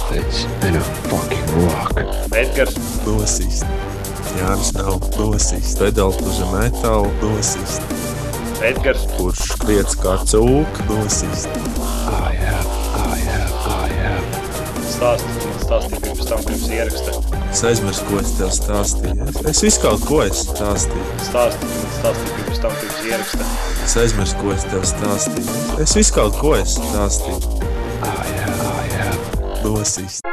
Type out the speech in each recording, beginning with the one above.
pateicis, don't fucking rock. Edgars, Nosist. Jānis nav nosist. Pedāli uz metālu nosist. Edgars, Kurš kliedz kā cūka nosist. I have, I have, I have. stāsti, man stāstīja pirms tam, pirms ieraksta. Es aizmirsu, ko es tev stāstīju. Es, visu kaut ko es stāstīju. Stāsti, man stāstīja pirms tam, pirms ieraksta. Es aizmirsu, ko es tev stāstīju. Es visu kaut ko es stāstīju. Nosist.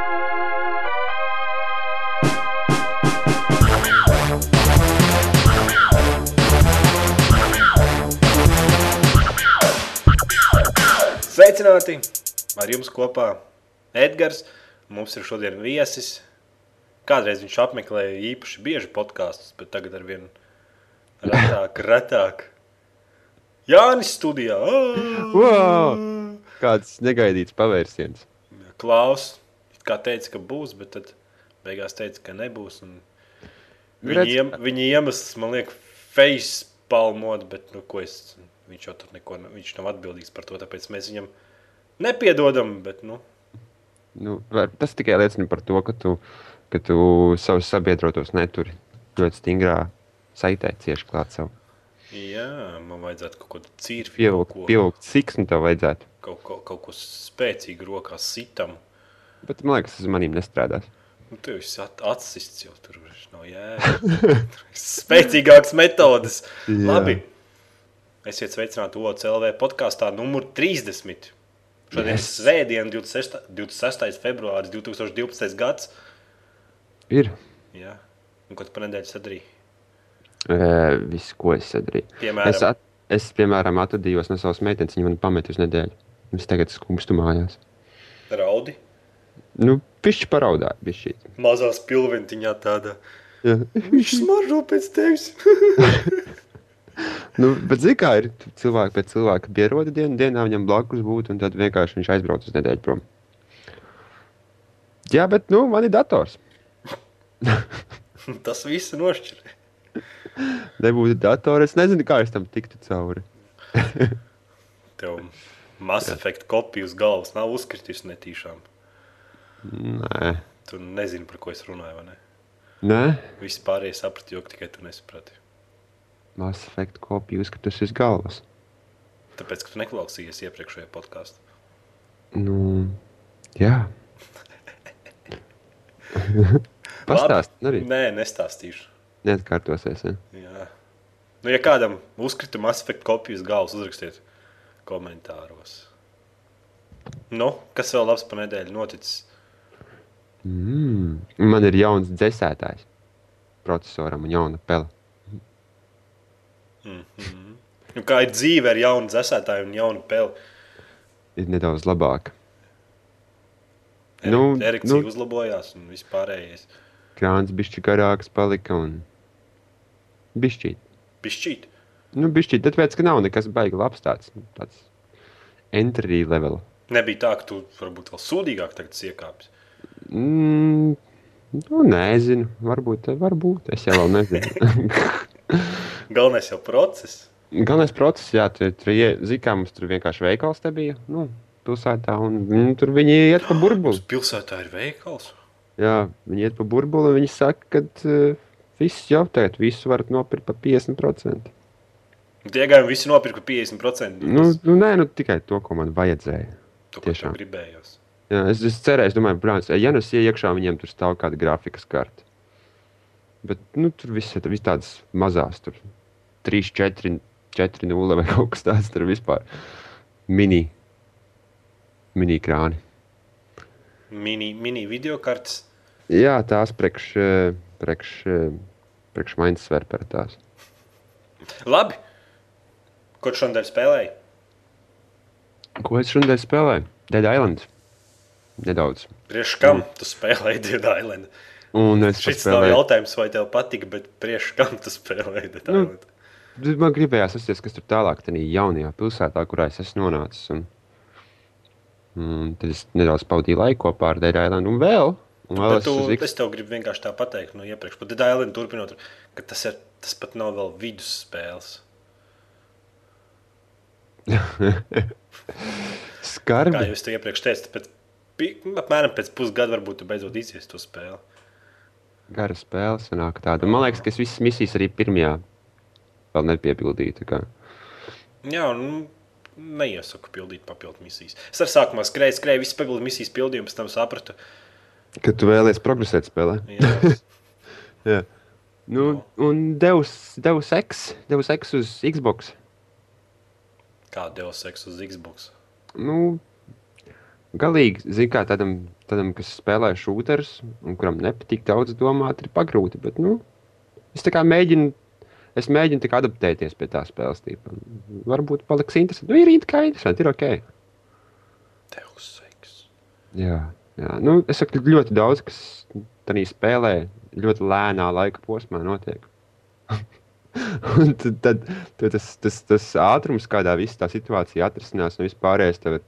Sveicināti! Ar jums kopā Edgars. Mums ir šodien viesis. Kādreiz viņš apmeklēja īpaši bieži podkāstus, bet tagad ar vien retāk, retāk. Jānis studijā! Ā! Wow! Kāds negaidīts pavērsiens. Klaus, kā teica, ka būs, bet tad beigās teica, ka nebūs. Viņa, iem, viņa iemesls, man liekas, face palmot, bet nu, es, viņš jau tur neko, viņš nav atbildīgs par to, tāpēc mēs viņam nepiedodam, bet, nu, Nu, tas tikai liecina par to, ka tu, ka tu savus sabiedrotos neturi ļoti stingrā saitē, cieši klāt sev. jā, man vajadzētu kaut ko cīrfi, kaut Pievilkt, pievilkt siksnu tev vajadzētu. Kaut, ko, kaut ko spēcīgu rokās sitam. Bet man liekas, tas uz manīm nestrādās. Nu, tu esi at, atsists jau tur, nav jēga. Spēcīgākas metodas. Jā. Labi. Esiet sveicināti OCLV podkāstā numur 30. Šodien Yes. svētdiena, 26. 26. februāris 2012. gads. Ir Jā. Un ko tu pa nedēļu sadarīji? e, viss, ko es sadarīju. Piemēram, Es, at, es, piemēram, atvadījos no savas meitenes, viņa man pameta uz nedēļu. Es tagad skumstu mājās. raudi. Nu, pišķi paraudāju, pišķi. Mazā spilventiņā tāda. Jā. Viņš smaržo pēc tevis. Nu, bet zini, kā ir cilvēki pēc cilvēka pieroda dienu, dienā viņam blakus būt, un tad vienkārši viņš aizbrauc uz nedēļu prom. Jā, bet nu, man ir dators. Tas viss nošķir. Nebūtu datora, es nezinu, kā es tam tiktu cauri. Tev Mass Effect kopija uz galvas nav uzkritis netīšām. Nē, Tu nezini, par ko es runāju, vai ne? Nē? Visi pārējie saprata, jo tikai tu nesaprati. Mass Effect kopija uzskatus uz galvas. Tāpēc, ka tu neklausījies iepriekšējā podkāstā. Nu, jā. Pastāst, arī Nē, nestāstīšu. neatkārtosies. Ja? Jā. Nu, ja kādam uzkrita Mass Effect kopijas galvas, uzrakstiet komentāros. Nu, kas vēl labs pa nedēļu noticis? Mm. Man ir jauns dzēsētājs procesoram un jauna pele. Nu, kā ir dzīve ar jaunu dzēsētāju un jaunu peli? Ir nedaudz labāka. Eri, Nu, Erekcija nu- uzlabojās un vispārējais. Krāns bišķi garāks palika un bišķīt. Pišķīt. Nu, bišķīt, tāpēc, ka nav nekas baigi labs tāds, tāds entry level. Nebija tā, ka tu varbūt vēl sūdīgāk tagad iekāpsi. Mm, nu, nezinu, varbūt, varbūt, es jau nezinu. Galvenais jau process. Galvenais process, jā, tur, tur zina, kā mums tur vienkārši veikals te bija, nu, pilsētā, un mm, tur viņi iet pa burbuli. pilsētā ir veikals. Jā, viņi iet pa burbuli, un viņi saka, ka uh, viss jau tagad, visu varat nopirkt pa 50%. Tie gājumi visi nopirka 50%. Nu, nu, nē, nu, tikai to, ko man vajadzēja. tu, ko tiešām. gribējos. Jā, es, es cerēju, es domāju, brālis, ja nu es iekšā, viņiem tur stāv kāda grafikas karte. Bet nu, tur viss ir vis tādas mazas, tur 3, 4, 4, 0 vai kaut kas tāds. Tur vispār mini, mini krāni. Mini, mini video kartes. Jā, tās priekš, priekš, priekš Mainsver par tās. Labi. Tu šodien spēlēji? Ko es šodien spēlēju? Dead Island. Nedaudz. Priekš kam tu spēlēji Dead Island? Un es Šis nav paspēlēju. jautājums, vai tev patika, bet priekš kam tu spēlēji Dead Nu, Island? Man gribējās atcerēties, kas tur tālāk, tajā jaunajā pilsētā, kurā es esmu nonācis. Un, un tad es nedaudz pavadīju laiku kopā ar Dead Island un vēl. Un vēl Bet es tu, uz es tev gribu vienkārši tā pateikt no iepriekš. Par Dead Island turpinot, ka tas, ir, tas pat nav vēl vidusspēles. Kā Skarbi. jau es tev iepriekš teicu, tāpēc pi- apmēram pēc pusgada varbūt beidzot izies to spēli. Gara spēle sanāk tāda. Man liekas, ka es visas misijas arī pirmajā vēl nepiepildīju. tā kā. Jā, nu, neiesaku pildīt papildu misijas. Es ar sākumā skrēju, skrēju, visas papildu misijas pildīju, pēc tam sapratu, Kad tu vēlies progresēt spēlē. jā, Jā. Nu, un Deus, Deus Ex, Deus Ex uz Xbox. Kā Deus Ex uz Xbox. Nu, galīgi, zin kā tādam, tādam kas spēlē šūterus, un kuram nepatīk daudz domāt, ir pagrūti. Bet, nu, es tā kā mēģinu, es mēģinu kā adaptēties pie tā spēles tīpa. Varbūt paliks interesanti. Nu, ir it kā interesanti, ir ok. Deus Ex. Jā, jā. Nu, es saku, ļoti daudz, kas tādā spēlē ļoti lēnā laika posmā notiek. Un tad, tad, tad tas, tas, tas ātrums, kādā visā tā situācija atrisinās, un vispārējais tev ir.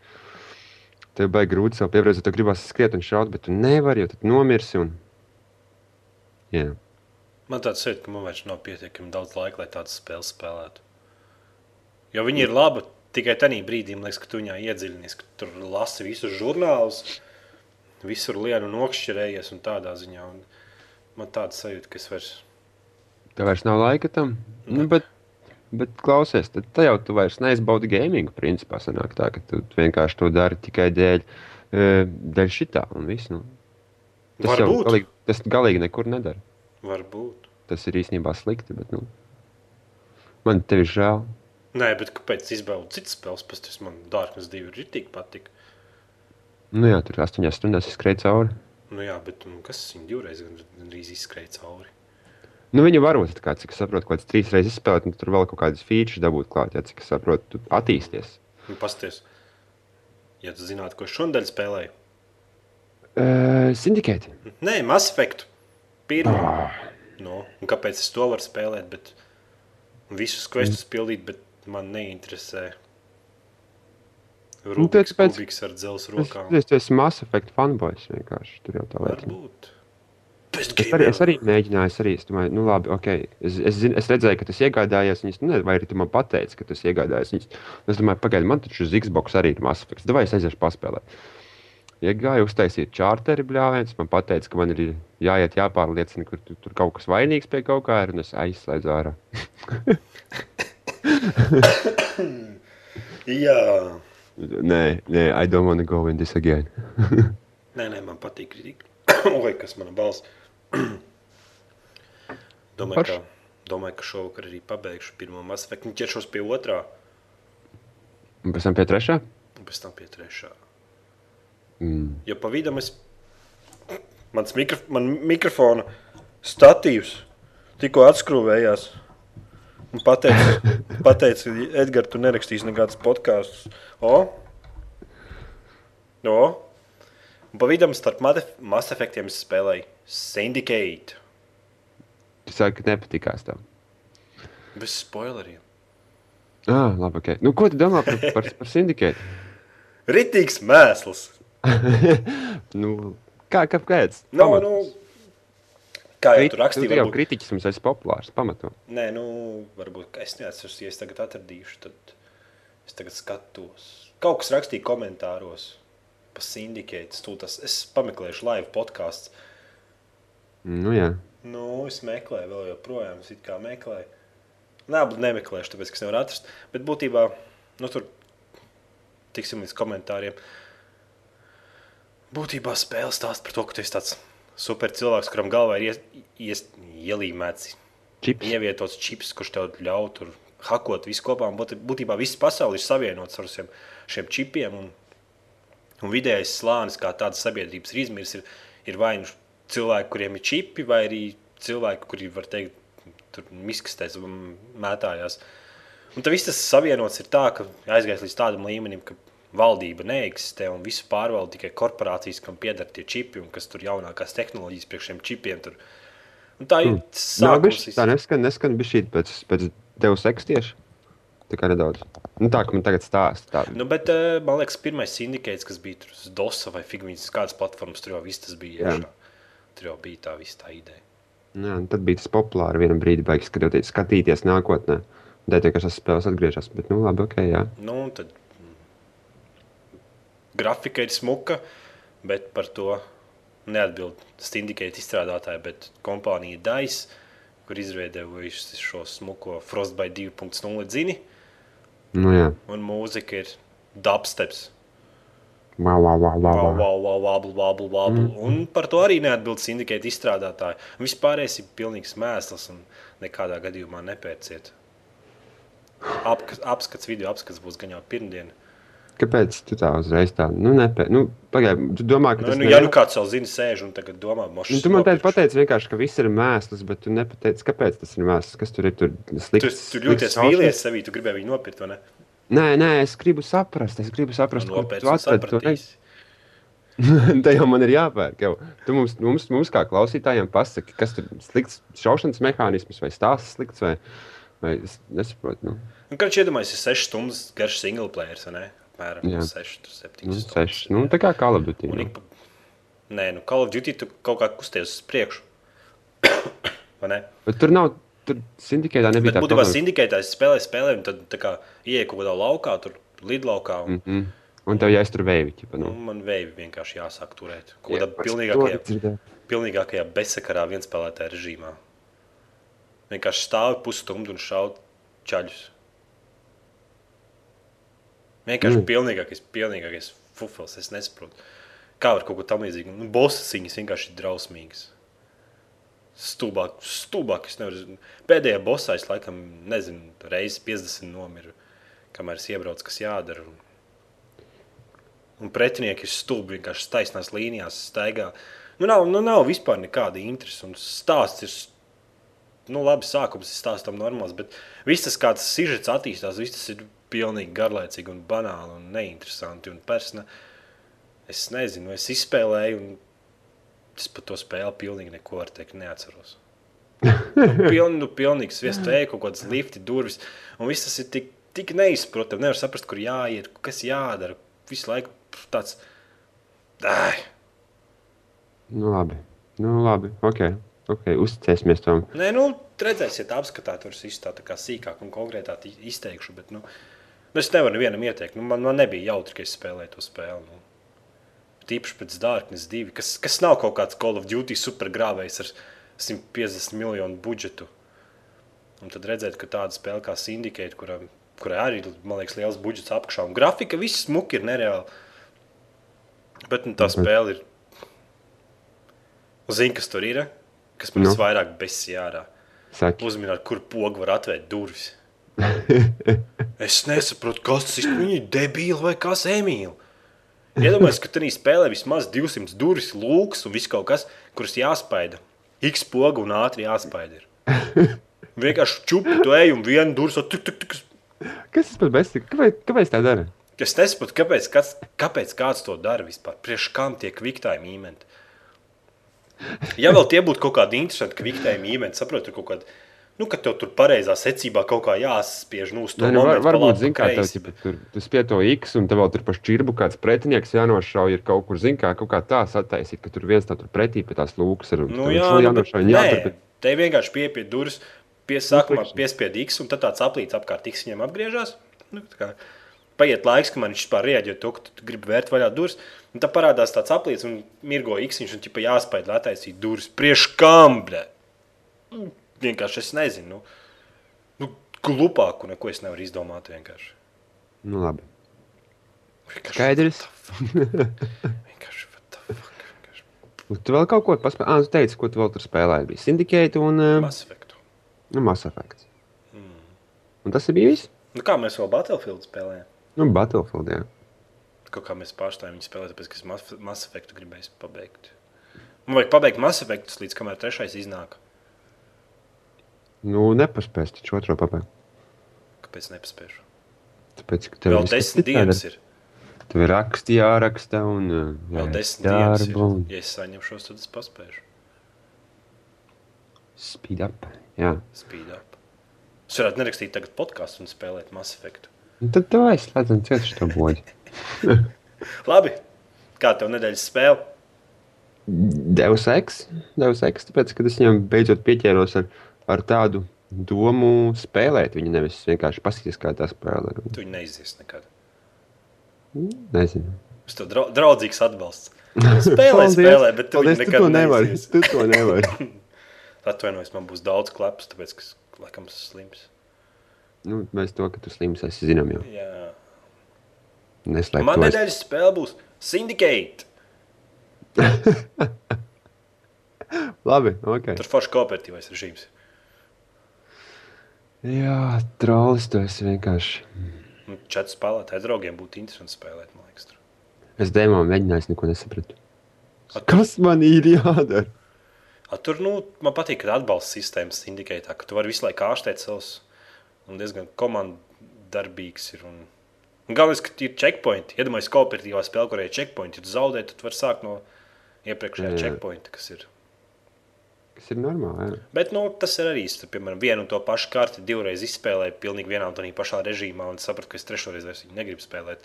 Tev baigi grūti sev pievērsties, tu gribēsi skriet un šaut, bet tu nevari, jo tad nomirsi. Un... Jā. Man tāds sajūta, ka man vairs nav pietiekami daudz laika, lai tādas spēles spēlētu. Jo viņi ir labi tikai tajā brīdī, liekas, ka tu viņā iedziļinies, ka tur lasi visus žurnālus, visur lienu nokšķerējies un tādā ziņā. Un man tāds sajūta, ka es vairs. Tev vairs nav laika tam. Nu, bet, bet klausies, tad jau tu vairs neizbaudi gamingu. Principā sanāk tā, ka tu vienkārši to dari tikai dēļ, eh, dēļ šitā un viss. Nu. Tas jau Varbūt. galīgi, tas galīgi nekur nedara. Varbūt. Tas ir īstenībā slikti, bet nu, man te ir žēl. Nē, bet kāpēc izbaudīt citas spēles? Pēc tam man Dārknes divi ir tik patīk. Nu, jā, tur astoņās stundās izskrēja cauri. Nu jā, bet nu, kas viņa divreiz gan- gandrīz izskrēja cauri? Nu, viņa varbūt, kā, cik es saprotu, kaut kāds trīs reizes izspēlēt, un tur vēl kaut kādas features dabūt klāt, ja cik es saprotu, tu attīsties. Nu, pasties. Ja tu zinātu, ko es šodien spēlēju. Uh, Syndicate. Nē, Mass Effect. Pirmā. No, un kāpēc es to varu spēlēt? Bet visus questus pildīt, bet man neinteresē. Nu, tad Rubiks, pēc- ar dzelzs Es, rokām. es, es esmu Mass Effect fanboys vienkārši. Tur jau tā lieta. Varbūt. Es arī, es arī mēģināju, es arī es domāju, nu, labi, ok. Es, es, zin, es redzēju, ka tas iegādājās viņas, nu, vai arī tu man pateici, ka tas iegādājās viņas. Es domāju, pagaidi, man taču uz Xbox arī ir Mass Effect. Vai es aiziešu paspēlēt? Iegāju, uztaisīju čārteri bļāviens. Man teica, ka man ir jāiet, jāpārliecina, ka tur, tur kaut kas vainīgs pie kaut kā ir, un es aizslēdzu ārā. Jā. Nē, nē, I don't want to go in this again. Nē, nē, man patīk kritika. Oi, kas mana balss. domāju, Forši. ka, domāju, ka šovakar arī pabeigšu pirmo Effect. Un ķeršos pie otrā, Un pēc tam pie trešā? un pēc tam pie trešā. Mm. Jo pa vidam es. Mans mikrof man mikrofona statīvs tikko atskrūvējās. Un pateicu, pateicu Edgars, tu nerakstīsi nekādus podkāstus. O! O! Un pa vidam starp Mass Effectiem es spēlēju Syndicate. Tu saki, ka nepatīkās tev. Bez spoileriem. Ah, labi, ok. Nu, ko tu domā par, par, par sindikātu? Ritīgs mēsls. nu, kā, kāpēc? No, Pamats. nu, kā jau Krit- tur rakstīja, jau varbūt- kritiķis mums esi populārs, pamato. Nē, nu, varbūt es neatceros, ja es tagad atradīšu, tad es tagad skatos. Kaut kas rakstīja komentāros par sindikātu. stūtas. Es pameklēšu live podkāstu. Nu, jā. Nu, es meklēju, vēl joprojām, es kā meklēju. Nē, bet nemeklēšu, tāpēc, ka es nevaru atrast. Bet būtībā, nu, tur tiksim līdz komentāriem. Būtībā spēle stāsta par to, ka tu esi tāds super cilvēks, kuram galvā ir ies, ies, ielīmēts Čips. ievietots čips, kurš tev ļauj tur hakot visu kopā. un būti- Būtībā viss pasaule ir savienots ar šiem, šiem čipiem. Un, un vidējais slānis, kā tādas sabiedrības ir izmirs, ir, ir vai nu cilvēki, kuriem ir čipi, vai arī cilvēki, kuri var teikt, tur miskastēs mētājās. Un tad viss tas savienots ir tā, ka aizgājis līdz tādam līmenim, ka valdība neeksistē un visu pārvalda tikai korporācijas, kam pieder tie čipi un kas tur jaunākās tehnoloģijas priekš šiem čipiem. Tur. Un tā ir Nav sākums. bišķi, tā neskan, neskan bija šī pēc, pēc tieši. Tā kā nedaudz. Nu, tā, ka man tagad stāsta. Tā. Nu, bet, eh, man liekas, pirmais sindikāts, kas bija tur uz DOS vai Figūnas, kādas platformas tur jau viss tas bija. Jā. Iekšā. Tur jau bija tā visa tā ideja. Jā, tad bija tas populāri vienam brīdim, beigas skatoties, skatīties nākotnē. Tā vienkārši tas spēles atgriežas. Bet, nu, labi, ok, jā. Nu, tad mm, grafika ir smuka, bet par to neatbild Syndicate izstrādātāji, bet kompānija DICE, kur izveidojusi šo smuko Frostbite 2.0 dzini, Nu, jā. un mūzika ir dubsteps. Wabble, wabble. Mm. Un par to arī neatbild Syndicate izstrādātāji. Vispārējais ir pilnīgs mēsls un nekādā gadījumā nepērciet. Apka, apskats, video apskats būs gan jau pirmdien. Kāpēc tu tā uzreiz tā? Nu, nepē... nu, pagaidi, tu domā, ka Nu, tas nu, ne- ja nu kāds jau zina, sēž un tagad domā, Nu, mošs. tu man teici, pateici vienkārši, ka viss ir mēsls, bet tu nepateici, kāpēc tas ir mēsls. Kas tur ir? Tur Tu, slikts. tu ļoti slikts vīlies sevī, tu gribēji viņu nopirkt, vai ne? Nē, nē, es gribu saprast, es gribu saprast, ko Nopērts tu atradi. To ne- Te jau man ir jāpērk. Jau. Tu mums, mums, mums kā klausītājiem pasaki, kas tur ir slikts šaušanas mehānisms vai stāsts slikts vai, vai es nesaprotu. Nu, Nu, Kad iedomājies, ir 6 stundas garš single players, vai ne? Apmēram Jā. 6, 7 nu, stundas. seši, nu, tā kā Call of Duty. Un Nu. Nē, nu, Call of Duty tu kaut kā kusties uz priekšu. Bet tur nav, tur sindikētā nebija Bet tā būtībā problēma. sindikētājs spēlē, spēlē, un tad kā ieej kaut kādā laukā, tur lidlaukā. Un, Mm. Un tev jāiztur vēju. nu. Nu. Man veivi vienkārši jāsāk turēt. Kaut Jā, par pilnīgākajā, pilnīgākajā bezsakarā vienspēlētāja režīmā. Vienkārši stāvi pusstundu un šaut čaļus. Vienkārši mm. pilnīgākais, pilnīgākais fufels. Es nesaprotu, kā var kaut ko tam līdzīgu. Nu, Bosas viņas vienkārši ir drausmīgas. Stulbāk, stulbāk. Es nevaru. Pēdējā bosā es laikam, nezinu, reizes 50 nomiru, kamēr es iebraucu, kas jādara. Un, un pretinieki ir stulbi, vienkārši taisnās līnijās staigā. Nu, nav, nu, nav vispār nekāda interesa. Un stāsts ir, nu, labi, sākums ir stāstam normāls, bet viss tas, kā tas sižets attīstās, viss tas ir pilnīgi garlaicīgi un banāli un neinteresanti. Un persona, es nezinu, es izspēlēju, un es par to spēli pilnīgi neko var teikt, neatceros. Nu, piln, nu, pilnīgi sviestēji, kaut kādas lifti, durvis. Un viss tas ir tik, tik neizprotami. Nevar saprast, kur jāiet, kas jādara. Visu laiku tāds. Ai, Nu, labi. Nu, labi. Ok. okay. Uzticēsimies tam. Nē, nu, redzēsiet, apskatāt, tur viss tā, tā kā sīkāk un konkrētāk izteikšu. Bet, nu, nu, es nevaru nevienam ieteikt. Nu, man, man nebija jautri, ka es spēlēju to spēli. Nu. Tīpaši pēc Darkness 2, kas, kas nav kaut kāds Call of Duty supergrāvējs ar 150 miljonu budžetu. Un tad redzēt, ka tāda spēle kā Syndicate, kurai arī ir liels budžets apakšā, un grafika viss smuki ir nereāli. Bet nu, tā Mhm. spēle ir. Zini, kas tur ir? Kas man Nu. visvairāk besīja ārā? Saki. Uzminēt, kur pogu var atvērt durvis. es nesaprotu, kas tas ir. Viņi ir debīli vai kas emīli. Iedomājieties, ka tur spēlē vismaz 200 durvis, lūks un viss kaut kas, kuras jāspaida. X poga un ātri jāspaida. Ir. Vienkārši čupi, tu ej un vienu durvis. Tuk, tuk, tuk. Kas tas par bezsaka? Kāpēc, kāpēc tā dara? Es nesaprotu, kāpēc, kāds, kāpēc kāds to dara vispār. Priekš kam tiek kviktājumi īmenti? Ja vēl tie būtu kaut kādi interesanti kviktājumi īmenti, saprotu, kaut kādi. Nu, ka tev tur pareizā secībā kaut kā jāspiež nu, uz to Nē, nu, var, varbūt, zin, kā tev, ķipa, tur, tu spieto X, un tev vēl tur pa šķirbu kāds pretinieks jānošauj, ir kaut kur, zin, kā kaut kā tā sataisīt, ka tur viens tā tur pretī pie tās lūkas ir. Nu, jā, viņš nu, bet, jānošauj, un nē, jātur, bet- te vienkārši pieeja durvis, piesākumā piespied X, un tad tāds aplīts apkārt X viņam apgriežas. Nu, Paiet laiks, kamēr viņš vispār rēģē to, ka tu gribi vērt vaļā durvis. Un tad parādās tāds aplīts, un mirgo X, viņš un ķipa jāspēj attaisīt durvis. Priekš kam, bre? Nu, Vienkārši es nezinu. Nu, nu, glupāku neko es nevaru izdomāt vienkārši. Nu, labi. Vienkārši Skaidrs. Vienkārši, vienkārši. Nu, Tu vēl kaut ko paspēji. Ah, tu teici, ko tu vēl tur spēlēji. Bija Syndicate un uh, Mass Effect. nu, Mass Effect. Un tas ir bijis? Nu, kā mēs vēl Battlefield spēlējam? Nu, Battlefield, jā. Kaut kā mēs pārstājām viņu spēlēt, tāpēc, ka es Mass- Mass Effect gribēju pabeigt. Man vajag pabeigt Mass Effect līdz kamēr trešais iznāk. Nu, nepaspēs taču otro pabeigt. Kāpēc nepaspēšu? Tāpēc, ka tev viss desmit dienas ir. Tev ir raksti jāraksta un uh, Vēl jāiet desmit dienas ir. un Ja es saņemšos, tad es paspēšu. Speed up. Jā. Speed up. Es varētu nerakstīt tagad podkāstu un spēlēt Mass Effect. Un tad tev aizslēdzam cietuši to boģi. Labi. Kā tev nedēļas spēle? Deus Ex. Deus Ex, tāpēc, kad es viņam beidzot pieķēros ar, ar tādu domu spēlēt viņu, nevis vienkārši paskatīties, kā tā spēlē. Tu viņu neizies nekad. Nezinu. Es tev drau draudzīgs atbalsts. Spēlē, spēlē, bet tu Paldies, tu nekad to nevari. Tu to nevari. Atvainojos, man būs daudz klepus, tāpēc, ka laikam esmu slims. nu, mēs to, ka tu slims esi, zinām jau. Jā. Neslēp Man to. es- nedēļas spēle būs Syndicate. Labi, ok. Tur forši kooperatīvais režīms. Jā, trolis tu esi vienkārši. Nu, Četri spēlētāji draugiem būtu interesanti spēlēt, man liekas. Tur. Es dēmā mēģināju, es neko nesapratu. A, tu- Kas man ir jādara? A, tur, nu, man patīk, ka atbalsta sistēmas indikētā, ka tu vari visu laiku ārstēt savus un diezgan komandarbīgs ir. Un, un galvenais, ka ir checkpointi. Iedomājieties, kooperatīvā spēlē, kurai ir checkpointi. Ja tu zaudē, tad tu vari sākt no iepriekšējā Jā. checkpointa, kas ir. Tas ir normāli. Jā. Bet nu, tas ir arī, tu, piemēram, vienu un to pašu karti divreiz izspēlēju, pilnīgi vienā un tā pašā režīmā, un sapratu, ka es trešoreiz vairs viņu negribu spēlēt.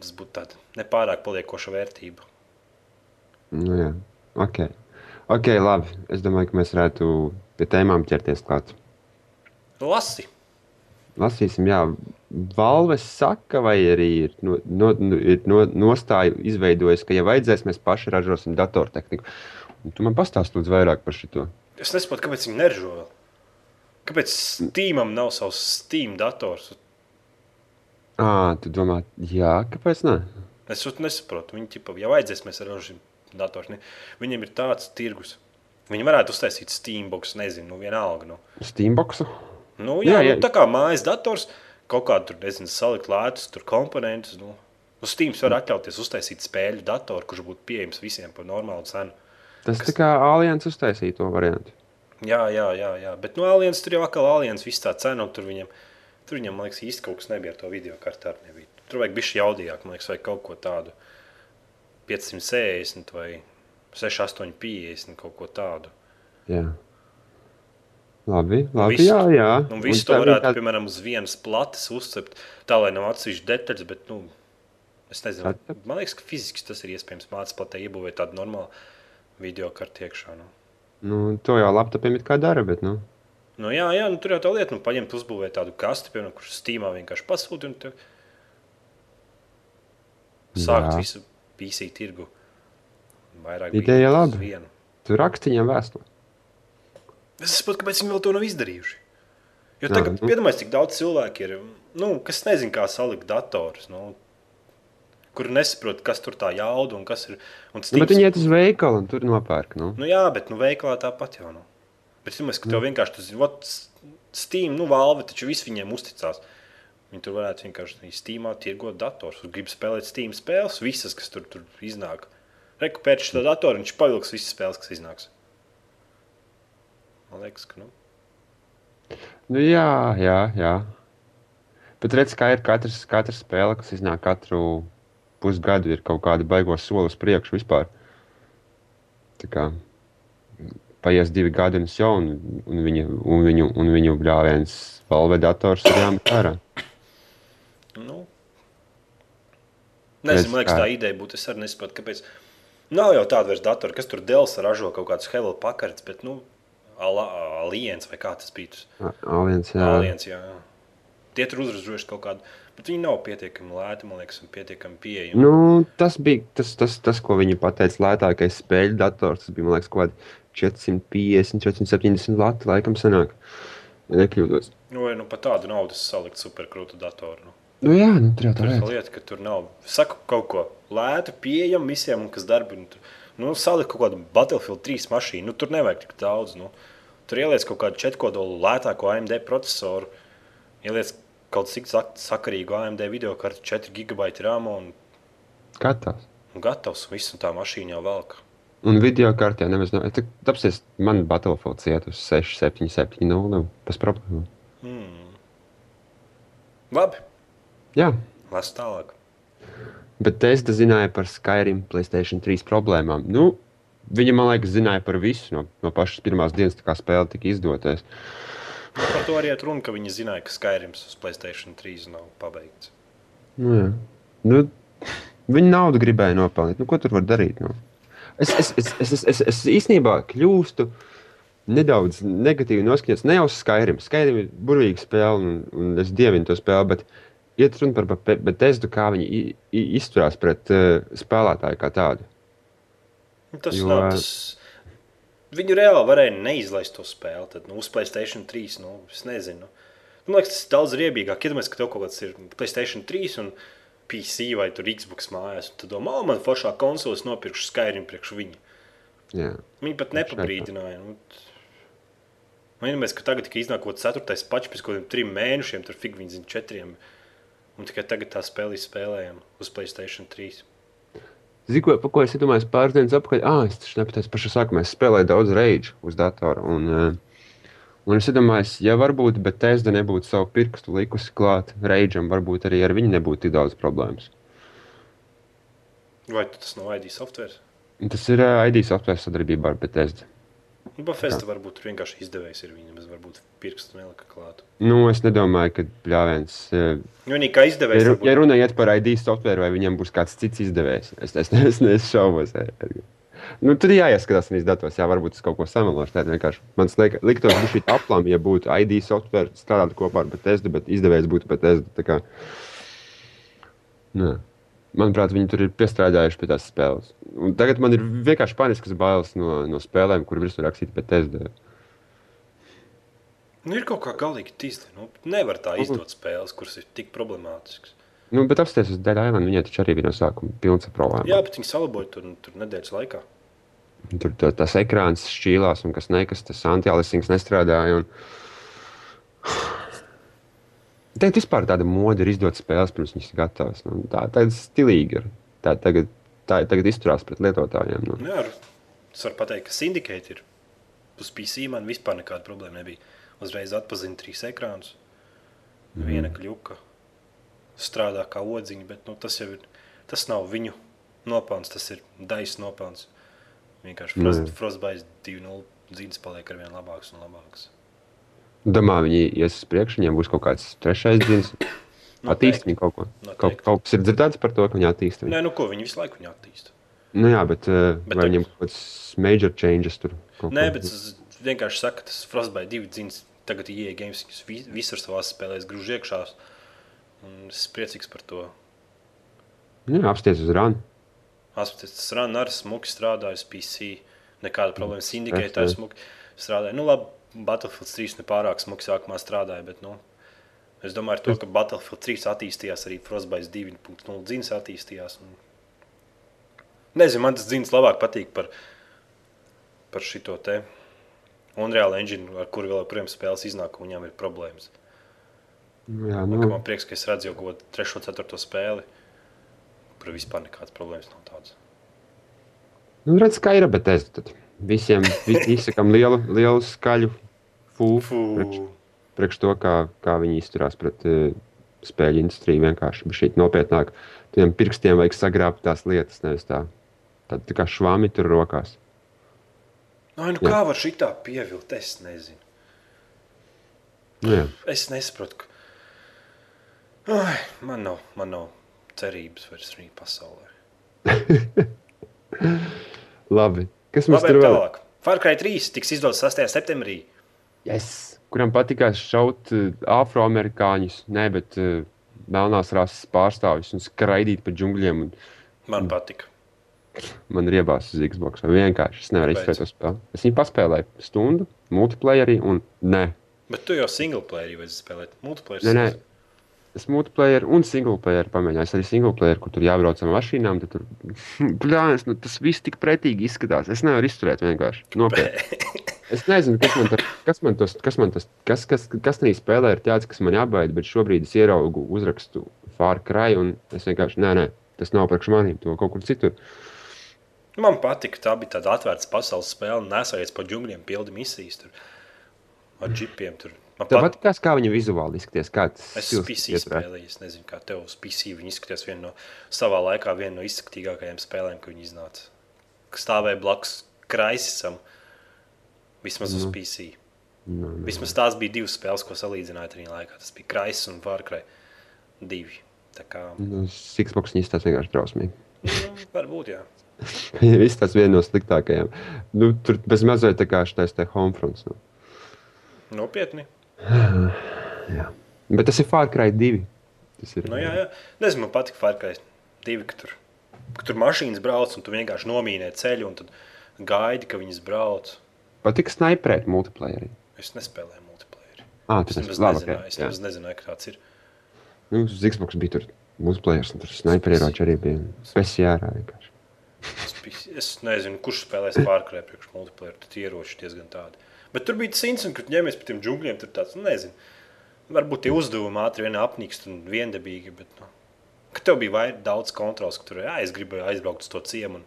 Tas būtu tāds nepārāk paliekoša vērtība. Nu, jā. Ok. ok, labi. Es domāju, ka mēs varētu pie tēmām ķerties klāt. Lasi! Lasīsim, jā. Valves saka, vai arī ir, no, no, no, ir no, nostāja izveidojusi, ka, ja vajadzēs, mēs paši ražosim datortehniku. Tu man pastāsti lūdzu vairāk par šo. Es nesaprotu, kāpēc viņi neražo vēl. Kāpēc Steamam nav savs Steam dators? Ah, tu domā, jā, kāpēc ne? Es to nesaprotu. Viņi, ķipa, ja vajadzēs, mēs ražosim dators. Ne? Viņiem ir tāds tirgus. Viņi varētu uztaisīt Steambox, nezinu, nu, vienalga. Nu. Steamboxu? Nu, jā, Jā, jā. Nu, tā kā mājas dators, kaut kādā tur, nezinu, salikt lētus, tur komponentus. Nu. Nu, Steams var atļauties uztaisīt spēļu datoru, kurš būtu pieejams visiem par normālu cenu. Tas tā kā Aliens uztaisīja to variantu. Jā, jā, jā, jā. bet no Aliens tur jau atkal Aliens viss tā cena, un tur viņam, tur viņam, man liekas, īsti kaut kas nebija ar to video kartē. arī nebija. Tur vajag bišķi jaudīgāk, man liekas, vai kaut ko tādu 560 vai 6850 kaut ko tādu. Jā. Labi, labi. visu- jā, jā. Un visu Un to tā varētu, vienkārši- piemēram, uz vienas plates uzcept, tā lai nav atsevišķi detaļas, bet, nu, es nezinu, man liekas, ka fiziski tas ir iespējams mācīt platē iebūvēt tādu normālu video kartu iekšā. Nu. Nu, to jau laptopiem it kā dara, bet, nu, Nu, jā, jā nu, tur jau tā lieta, nu, paņemt, uzbūvēt tādu kasti, piemēram, kurš stīmā vienkārši pasūta un te sākt Jā. visu PC tirgu. Vairāk Ideja laba. vienu. tu raksti viņam vēstuli. Es saprotu, kāpēc viņi vēl to nav izdarījuši. Jo tagad, nu. iedomājieties, cik daudz cilvēku ir, nu, kas nezina, kā salikt datorus. Nu, kur nesaprot, kas tur tā jauda un kas ir. Un Nu, bet viņi iet uz veikalu un tur nopērk. Nu. Nu, jā, bet nu, veikalā tāpat jau nav. Bet es domāju, ka tev vienkārši tas ir Steam, nu, valve, taču viss viņiem uzticās. Viņi tur varētu vienkārši Steamā tirgot dators. Un grib spēlēt Steam spēles, visas, kas tur, tur iznāk. Reku pēc šī datora viņš pavilks visas spēles, kas iznāks. Man liekas, ka nu. Nu, jā, jā, jā. Bet redz, kā ir katrs, katrs spēle, kas iznāk katru pusgadu, ir kaut kāda baigos soli uz priekšu vispār. Tā kā paies divi gadi un jau, un, un, viņa, un viņu, un viņu bļāviens valve dators ir jāmet ārā. Nu, nezinu, man liekas, tā ideja būtu. Es arī nesaprotu, kāpēc. Nav jau tāda vairs datora, kas tur Dēls ražo kaut kādus Hello pakarts, bet, nu, Aliens vai kā tas bija. Aliens, jā. Aliens, jā. jā. Tie tur uzražojuši kaut kādu, bet viņi nav pietiekami lēti, man liekas, un pietiekami pieejami. Nu, tas bija tas, tas, tas, ko viņi pateica. Lētākais spēļu dators tas bija man liekas, kaut kādi 450, 470 lati. Laikam, sanāk, ja nekļūdos. Nu, vai nu pat tādu naudu salikt superkrūtu datoru. Nu. Nu, jā, nu, tur jau tā ir lieta. ka tur nav. Saku kaut ko lētu, pieejamu visiem, un kas darbi. Nu, nu, salikt kaut kādu Battlefield 3 mašīnu, nu, tur nevajag tik daudz. Nu. Tur ieliec kaut kādu četrkodolu lētāko AMD procesoru, ieliec kaut cik sak- sakarīgu AMD video kartu, 4 gigabaiti RAM un, Gatavs. un gatavs. Viss un tā mašīna jau velk. Un video kartē nemaz nav. Tāpēc man Battlefield iet uz 6, 7, 7, 0. Tas problēma. Labi, Jā, las tālāk. bet es zināju par Skyrim Playstation 3 problēmām. Nu, viņa man liekas zināja par visu no, no pašas pirmās dienas, kā spēle tika izdoties. Par to arī ir runa, ka viņi zināja, ka Skyrims uz Playstation 3 nav pabeigts. Nu, jā. nu, viņa naudu gribēja nopelnīt. Nu, ko tur var darīt? Nu? Es, es, es, es, es, es, es īstenībā kļūstu nedaudz negatīvi noskaņots. Ne jau Skyrim. Skyrim ir burvīga spēle, un, un es dievinu to spēli. Bet iet runa par Bethesdu, kā viņi izturās pret uh, spēlētāju kā tādu. Nu, Tas jo... nav tas. Viņu reāli varēja neizlaist to spēli. Tad, nu, uz Placēta 3. Nu, es nezinu. Man liekas, tas ir daudz riebīgāk. Iedomājieties, ka tev kaut kāds ir Placēta 3 un PC vai tur Xbox mājās. Tad domā, oh, man foršā konsoles nopirkšu Skyrim priekš viņu. Jā. Viņi pat nepabrīdināja. Nu, Man liekas, ka tagad tikai iznāk kaut kāds ceturtais pačs pēc kaut kādiem trim mēnešiem, tur fig viņi zina četriem. Un tikai tagad tā spēle izspēlējama uz Placēta 3. Zinu, ko, ko es domāju, pāris dienas atpakaļ. Ah, es taču nepateicu pašā sākumā. Es spēlēju daudz rage uz datora. Un, un es domāju, ja varbūt Bethesda nebūtu savu pirkstu likusi klāt rageam, varbūt arī ar viņu nebūtu tik daudz problēmas. Vai tas nav ID software? Tas ir ID software sadarbībā ar Bethesda. Nu, Bafesta varbūt tur vienkārši izdevējs ir viņam, varbūt pirkstu nelika klāt. Nu, es nedomāju, ka bļāviens. Uh, Nu, kā ja, izdevējs. ru- varbūt- ja runa iet par ID software, vai viņam būs kāds cits izdevējs, es, es, es, es šaubos. Nu, tur jāieskatās viņas datos, jā, varbūt es kaut ko samelošu. Tā vienkārši man liekas, liktos, ka šī aplama, ja būtu ID software, strādātu kopā ar Bethesda, bet izdevējs būtu kā- Nē. Manuprāt, viņi tur ir piestrādājuši pie tās spēles. Un tagad man ir vienkārši paniskas bailes no, no spēlēm, kur virsū rakstīts Bethesda. Nu, ir kaut kā galīgi tīsti. Nu, nevar tā izdot spēles, kuras ir tik problemātiskas. Nu, bet apstāties uz Dead Island, viņai taču arī bija no sākuma pilns ar problēmām. Jā, bet viņi salaboja tur, tur nedēļas laikā. Tur tā, tas ekrāns šķīlās, un kas nekas, tas antialisings nestrādāja. Un... Tagad vispār tāda mode ir izdot spēles, pirms viņas ir gatavas. Nu, tā tā ir stilīga. Tā tagad, tā tagad izturās pret lietotājiem. Nu. Jā, es varu pateikt, ka Syndicate ir uz PC. Man vispār nekāda problēma nebija. Uzreiz atpazina trīs ekrānus. Mhm. Viena kļuka strādā kā odziņa, bet nu, tas jau ir. Tas nav viņu nopelns, tas ir daisa nopelns. Vienkārši Nu. Frostbite 2.0 dzīves paliek ar vien labāks un labāks. Domā, viņi ies uz priekšu, viņiem būs kaut kāds trešais dienas. Attīstīt viņu kaut ko. Kaut, Noteikti. kaut kas ir dzirdēts par to, ka viņi attīstīja. Nē, nu ko, viņi visu laiku attīstīja. Nu, jā, bet, uh, Bet vai viņiem kaut kāds major changes tur? kaut Nē, bet es vienkārši saku, tas Frostbite 2 dzīves tagad ir ieejams. Viņus vi- visur savā spēlēs grūž iekšā. Un es priecīgs par to. Nu, apsties uz rānu. Apskaties, tas rāna arī smuki strādāja uz PC. Nekāda problēma. Jā. arī smuki strādāja. Nu, labi, Battlefield 3 nepārāk smuki sākumā strādāja, bet, nu, es domāju, to, ka Battlefield 3 attīstījās, arī Frostbite 2.0 dzīves attīstījās. Un... Nezinu, man tas dzīves labāk patīk par, par šito te Unreal Engine, ar kuru vēl joprojām spēles iznāk, un viņām ir problēmas. Jā, Nu. Man prieks, ka es redzu jau kaut 3. un 4. spēli, kur vispār nekādas problēmas nav tādas. nu redz, kā ir Bethesda. Tad. Visiem visi izsakām lielu, lielu skaļu fūfu. Priekš, priekš to, kā, kā viņi izturās pret uh, spēļu industriju. Vienkārši bija šī nopietnāk. Tiem pirkstiem vajag sagrābt tās lietas, nevis tā. Tā, tā kā švami tur rokās. Ai, nu Jā. kā var šitā pievilkt? Es nezinu. Nu, jā. Es nesaprotu, ka. Ai, man nav, man nav cerības vairs rīt pasaulē. Labi. Kas mums Labi, tur vēl? tālāk. Far Cry 3 tiks izdots 6. septembrī. Yes. Kuram patīkās šaut uh, afroamerikāņus, ne, bet uh, melnās rases pārstāvjus un skraidīt pa džungļiem. Un Man patika. man ir iebāzts uz Xbox. Vienkārši es nevaru izspēlēt to spēli. Es viņu paspēlēju stundu, multiplayerī, un nē, Bet tu jau single player vajag spēlēt. Multiplayer. Nē, nē. Es multiplayer un single player pamēģināju. Es arī single player, kur tur jābrauc ar mašīnām. Tur... Bļāns, nu, tas viss tik pretīgi izskatās. Es nevaru izturēt vienkārši. Nopietni. Es nezinu, kas man, tar, kas man tos, kas man tas, kas, kas, kas tajā spēlē ir tāds, kas man jābaida, bet šobrīd es ieraugu uzrakstu Far Cry un es vienkārši, nē, nē, tas nav priekš manīm, to kaut kur citur. Man patika, tā bija tāda atvērta pasaules spēle. Nesājies pa džungļiem, pildi misijas tur ar džipiem. Tur. Man pat- patīkās, kā viņa vizuāli izskatās, Es ieturēt? spēlēju, es nezinu, kā tev uz PC viņi izskatās viena no savā laikā viena no izskatīgākajām spēlēm, ko viņi iznāca. Kas stāvēja blakus Kraisisam, vismaz uz PC. Nu, nu. Vismaz tās bija divas spēles, ko salīdzināja tajā laikā. Tas bija Kraisis un Vārkrai divi. Tā kā, Nu, Xbox viņa izskatās vienkārši drausmīgi. nu, varbūt, jā. Viss tas viens no sliktākajiem. Nu, tur bez mazliet tā kā šis te homefronts. Nu. Nopietni. Bet tas ir Cry 2. Tas ir. Nu, jā, jā. Nezinu, man patika Vārkrai divi, ka tur ka tur mašīnas brauc, un tu vienkārši nomīnē ceļu, un tad gaidi, ka viņas brauc. Patīk sniperēt multiplayerī. Es nespēlēju multiplayer. Ah, tas ir labi. nezināju, Okay, es jā. nezināju, ka tāds ir. Nu, uz Xbox bija tur multiplayers, un tur sniperieroči arī bija. Speciālā vienkārši. Es, biju- es nezinu, kurš spēlēs pārkrē priekš multiplayer, tad ieroči diezgan tādi. Bet tur bija cits, un kad ņemies pa tiem džungļiem, tur tāds, nu, nezinu. Varbūt tie uzdevumi ātri vien apnikst un viendabīgi, bet, nu, ka tev bija vairāk daudz kontrols, ka tur, jā, es gribēju aizbraukt uz to ciemu, un,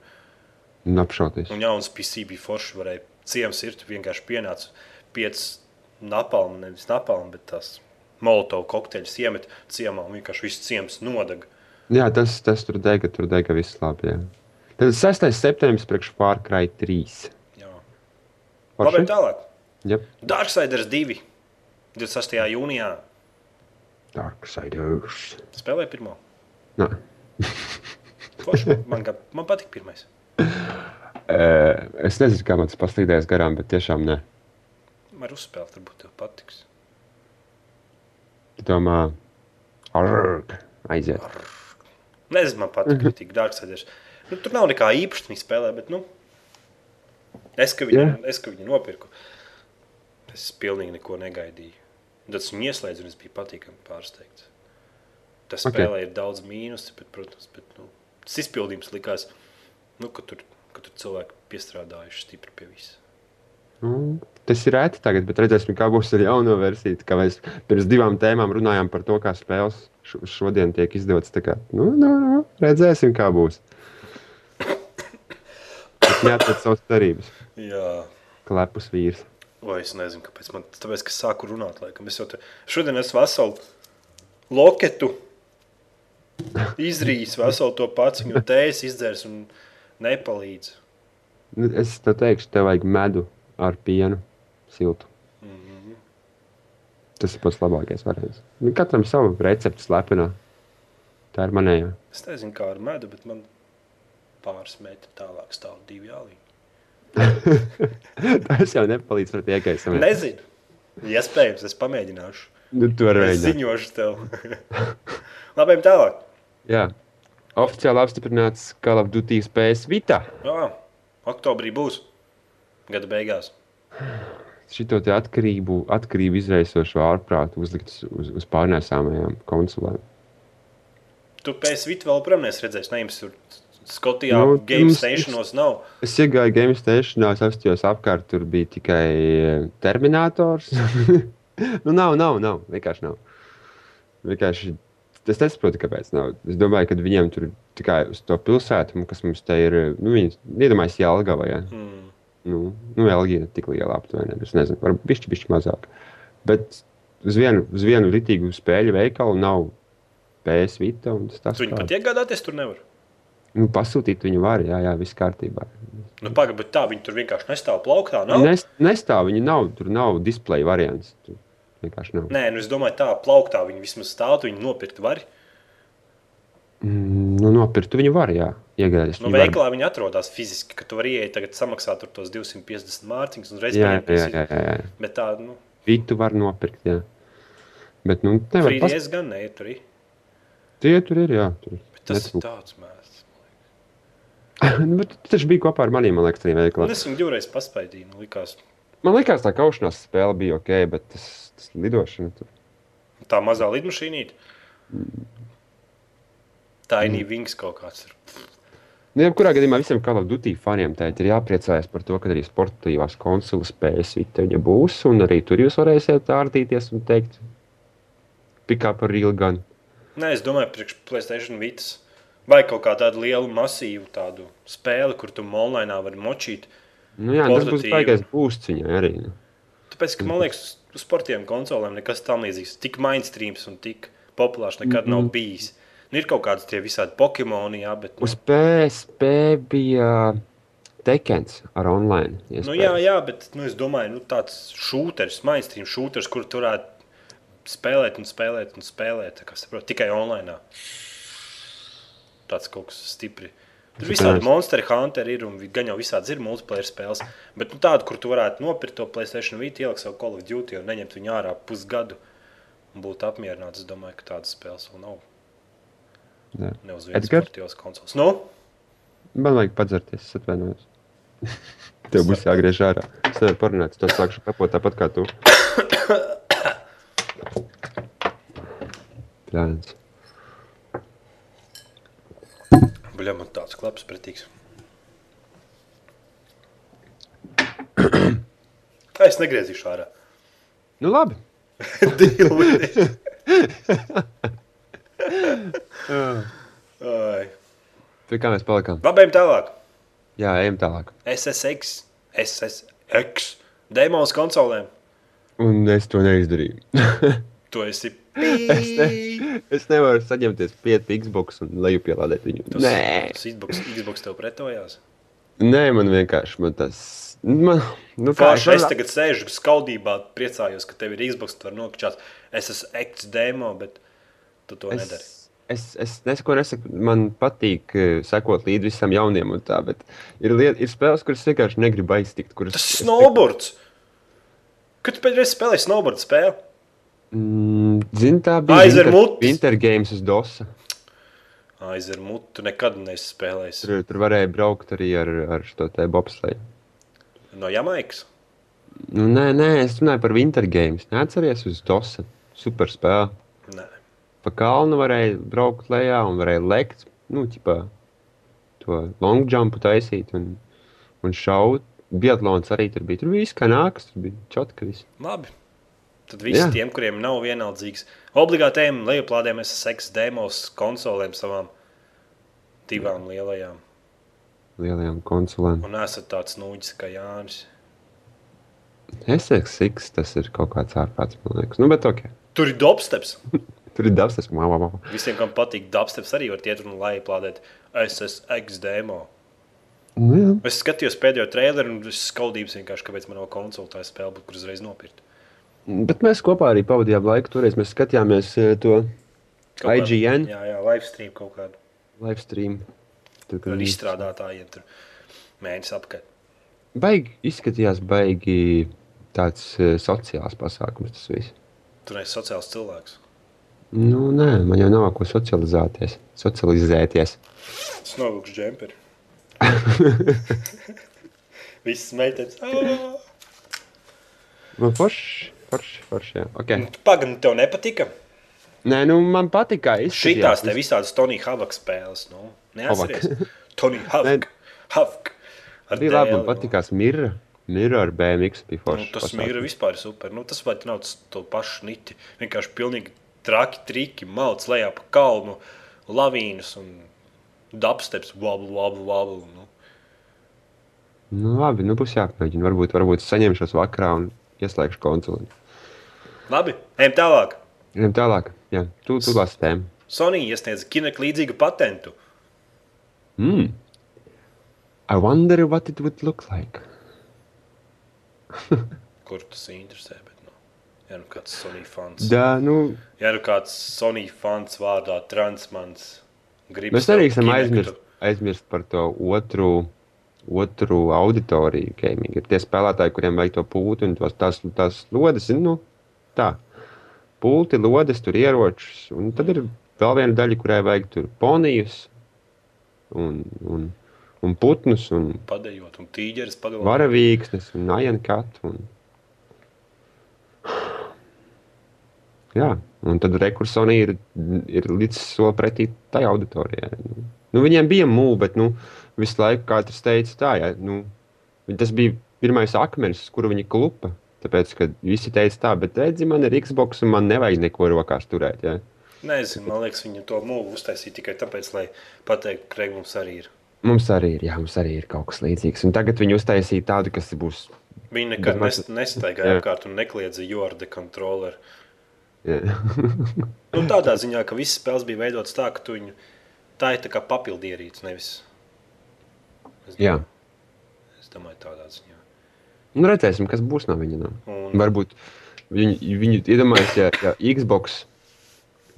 Un apšauties. un jauns PC bija forši, varēja, ciems ir, vienkārši pienāc piec napalm, nevis napalm, bet tās molotov kokteļus iemet ciemā, un vienkārši viss ciems nodeg. Jā, tas, tas tur dega, tur dega viss labi. Jā. Tad 6. septembris priekš pārkrāja 3. Jā. Labi, tālāk. Yep. Darksiders 2. 26. jūnijā Darksiders. spēlēja pirmo. Nē. Forši, man, man patīk pirmais. Uh, es nezinu, kā man tas paslīdēs garām, bet tiešām nē. Var uzspēlēt, varbūt tev patiks. Domā, arg, aiziet. Nezinu, man patīk, ka tik Darksiders. Nu, tur nav nekā īpaša viņa spēlē, bet, nu, es, ka viņu, Jā. es, ka viņu nopirku. Es pilnīgi neko negaidīju. Tad es viņu ieslēdzu, un es biju patīkami pārsteigts. Tas Ok. spēlē ir daudz mīnus, bet, protams, bet, nu, tas izpildījums likās, nu, ka tur, ka tur cilvēki piestrādājuši stipri pie visa. Nu, tas ir rēti tagad, bet redzēsim, kā būs ar jauno versiju. Kā mēs pirms divām tēmām runājām par to, kā spēles šo- šodien tiek izdotas. Kā, nu, nu, nu, redzēsim, kā būs. Neatmet savas cerības. Jā. Klepus vīrs. Vai es nezinu, kāpēc man tāpēc, ka sāku runāt. Laikam. Es jau te, šodien esmu veselu loketu izrījis, veselu to pats, viņu tējas izdzērs un nepalīdz. Es tev teikšu, tev vajag medu ar pienu siltu. Tas ir pats labākais variants. Nu, katram savu recepti slepenā. Tā ir manējā. Es nezinu, kā ar medu, bet man pāris metri tālāk stāv divi jālīgi. Tas jau nepalīdz pret iekaisumiem. Nezinu. Iespējams, es pamēģināšu. Nu, tu vari Es mēģināt. ziņošu tev. Labi, ejam tālāk. Jā. Oficiāli apstiprināts Call of Duty spējas Vita. Jā, oktobrī būs. Gada beigās. Šito atkarību, atkarību izraisošo ārprātu uzlikt uz, uz pārnēsāmajām konsolēm. Tu pēc vidu vēl prom neesi redzējis. Ne, jums tur Skotijā Nu, game stationos nav. Es iegāju game stationā, es apstājos apkārt, tur bija tikai eh, terminators. nu, nav, nav, nav, vienkārši nav. Vienkārši es nesaprotu, kāpēc nav. Es domāju, ka viņiem tur tikai uz to pilsētu, kas mums te ir, nu, viņi iedomājas Jālgavā, ja? Mm. Nu, nu Elgija ir tik liela aptuveni, es nezinu, varbūt bišķi, bišķi mazāk. Bet uz vienu, uz vienu ritīgu spēļu veikalu nav PS Vita, un tas viņu pat iegādāties tur nevar. Nu, pasūtīt viņu var, jā, jā, viss kārtībā. Nu, Pagaidām, bet tā viņi tur vienkārši nestāv plauktā. Nav? Nes, nestāv, viņi nav, tur nav display variants. Tur vienkārši nav. Nē, nu es domāju, tā plauktā viņi vismaz stāv, tu viņu nopirkt var. Mm, nu, nopirkt viņu var, jā, iegādāties. Nu, viņu var. veikalā viņi atrodas fiziski, ka tu vari ieiet, tagad samaksāt tur tos 250 mārciņus un reiz Jā, paņemt jā, visi. jā, jā, jā. Bet tā, nu, Vitu var nopirkt, jā. Bet, nu, nevar pas... frīdies gan ne, tur. Tie tur ir, jā. Tur. Bet tas Netrūk. ir tāds mērs. Nu, bet tu taču bija kopā ar maniem, man liekas, tajā veikalā. Un es viņu divreiz paspaidīju, nu, likās. Man liekas, tā kaušanās spēle bija ok, bet tas, tas lidošana tur. Tā mazā lidmašīnīte. Tā ir Nīvings kaut kāds. Nu, jebkurā gadījumā visiem Call of Duty faniem tēt ir jāpriecājas par to, ka arī sportīvās konsoles Vita viņa būs, un arī tur jūs varēsiet ārdīties un teikt, pikā par real gun. Nē, es domāju, priekš Playstation Vitas. Vai kaut kā tādu lielu, masīvu tādu spēli, kur tu online vari močīt. Nu, jā, tas būs baigais būsts viņai arī. Nu. Tāpēc, ka man liekas, uz sportiem konsolēm nekas tam līdzīgs. Tik mainstreams un tik populārs nekad nav bijis. Nu, ir kaut kādas tie visādi Pokemoni, jā, bet. Nu, Uz PSP bija Tekens ar online. nu, jā, jā, bet nu, es domāju, nu, tāds šūteris, mainstream šūteris, kur tu varētu spēlēt un spēlēt un spēlēt. tā kā saprot, Tikai online. Tāds kaut kas stipri. Tur visādi monstri, hunteri ir un gan jau visādi ir multiplayer spēles. Bet nu, tādu, kur tu varētu nopirkt to Playstation Vita, ielikt savu Call of Duty un neņemt viņu ārā pusgadu un būt apmierināts. Es domāju, ka tādas spēles vēl nav. Jā. Ne uz vienas Edgar? sportīvās konsoles. Nu, Man vajag padzerties, es atvainojos. Tev būs jāgriež ārā. Es nevaru parunāt, es to sākšu kapot tāpat kā tu. Plēns. Bļa, man tāds klaps pretīgs. es negriezīšu ārā. Nu labi. Ai. Pie kā mēs palikām? Labējiem tālāk. Jā, ejam tālāk. SSX, SSX, demos konsolēm. Un es to neizdarīju. Tu esi es, ne, es nevaru saņemties pie Xbox un lejupielādēt viņu. Tas, Nē, tas Xbox, Xbox tev pretojās. Nē, man vienkārši man tas. Man, nu, Kā es es tagad sēžu skaudībā, priecājos, ka tev ir Xbox, tu vari nokļūt. Es esmu X demo, bet tu to nedari. Es, es, es nesaku, nesaku, man patīk eh, sekot līdzi visam jauniem, un tā, bet ir, liet, ir spēles, kuras es vienkārši negribu aiztikt. Kuras, Tas es- snowboards. Kad tu pēdējais spēlēji snowboard spēli? Mm, Zini, tā bija Aizer Winter. Winter Games uz DOS. Aizer mutu, tu nekad neesi spēlējis. Tur, tur varēja braukt arī ar, ar šo te bobsleju. No Jamaikas. Nu, nē, nē, es runāju par Winter Games. Neatceries uz DOS. Super spēle. Nē. Pa kalnu varēja braukt lejā un varēja lekt. Nu, ķipā, to long jumpu taisīt un, un šaut. Biatlons arī tur bija. Tur bija viss, kā nākas. Tur bija čotka viss. Labi. Tad visi Jā. tiem, kuriem nav vienaldzīgs, obligāti ejam lejuplādēm SSX demos konsolēm savām divām lielajām. Lielajām konsolēm. Un esat tāds nūģis kā Jānis. SXX tas ir kaut kāds ārprāts, man liekas. Nu, bet ok. Tur ir dubsteps. Tur ir dabas, tas mamma, mamma. Visiem, kam patīk dubsteps, arī var iet un lejuplādēt SSX demo. Nu, jā. Es skatījos pēdējo traileru un es skaudījos vienkārši, kāpēc man nav konsola tā spēle, būtu, kur uzreiz nopirkt. Bet mēs kopā arī pavadījām laiku. Toreiz mēs skatījāmies eh, to Kaut kādu- IGN Jā, jā, live stream kaut kādu. live stream. Tur, viņi- izstrādātājiem tur mēnesis apkārt. Baigi izskatījās, baigi tāds uh, sociāls pasākums. Tas viss. Tur ir sociāls cilvēks. Nu, nē, man jau nav ko socializēties. Socializēties. Nav lūks džemperi. Viss meitenes. Man forši, forši, forši. Jā. Okay. Nu, Pagaidām, tev nepatika. Nē, nu man izskatījās. Šitās te visādas Tonija Havaka spēles. Nu, Neatceries. Tonija Havaka. Havaka. Ar Bija labi, man nu. patīkās Mirra. Mirra ar BMX bija Nu, forši. tas pasākums. mīra vispār ir super. Nu, tas vajag nav tas to pašu niti. Vienkārši pilnīgi traki, triki, malts lejā pa kalnu, lavīnas un dubsteps, wablu, wablu, wablu. Nu. Nu, labi, nu būs jāpamēģina. Varbūt, varbūt saņemšos vakarā un ieslēgšu konsoli. Labi, ejam tālāk. Ejam tālāk. Jā, tu, tu lasi tēmu. Sony iesniedza kineka līdzīgu patentu. Mm. I wonder what it would look like. Kur tas interesē? Bet, nu, ja nu kāds Sony fans, Jā, nu, ja nu kāds Sony fans vārdā Transmans grib mēs arī esam aizmirst, aizmirst par to otru, otru auditoriju gaming. Ir tie spēlētāji, kuriem vajag to pulti un tos, tās, tās lodes. Nu, tā. Pulti, lodes, tur ieročus. Un tad ir vēl viena daļa, kurai vajag tur ponijus un, un, un putnus un Padējot, un tīģeris pagalvā. varavīksnes un ajankatu. Un... Jā, un tad rekursonī ir, ir līdz soli pretī tai auditorijai. Nu, nu, viņiem bija mūža, bet nu, visu laiku katrs teica tā, ja, nu, tas bija pirmais akmens, uz kuru viņi klupa. Tāpēc, kad visi teica tā, bet redzi, man ir Xbox un man nevajag neko rokās turēt. Ja. Nezinu, man liekas, viņi to mūlu uztaisīja tikai tāpēc, lai pateiktu, ka Reig mums arī ir. Mums arī ir, jā, mums arī ir kaut kas līdzīgs. Un tagad viņi uztaisīja tādu, kas būs. Viņi nekad mēs- nes, nestaigāja apkārt un nekliedza Jorda kontroleru. Jā. Nu, tādā ziņā, ka visas spēles bija veidotas tā, ka tu viņu tā ir tā kā papildierīts, nevis. Es jā. domāju, es domāju, tādā ziņā. Nu, redzēsim, kas būs no viņa. Nu. Un, Varbūt viņi, viņi iedomājas, ja, ja Xbox,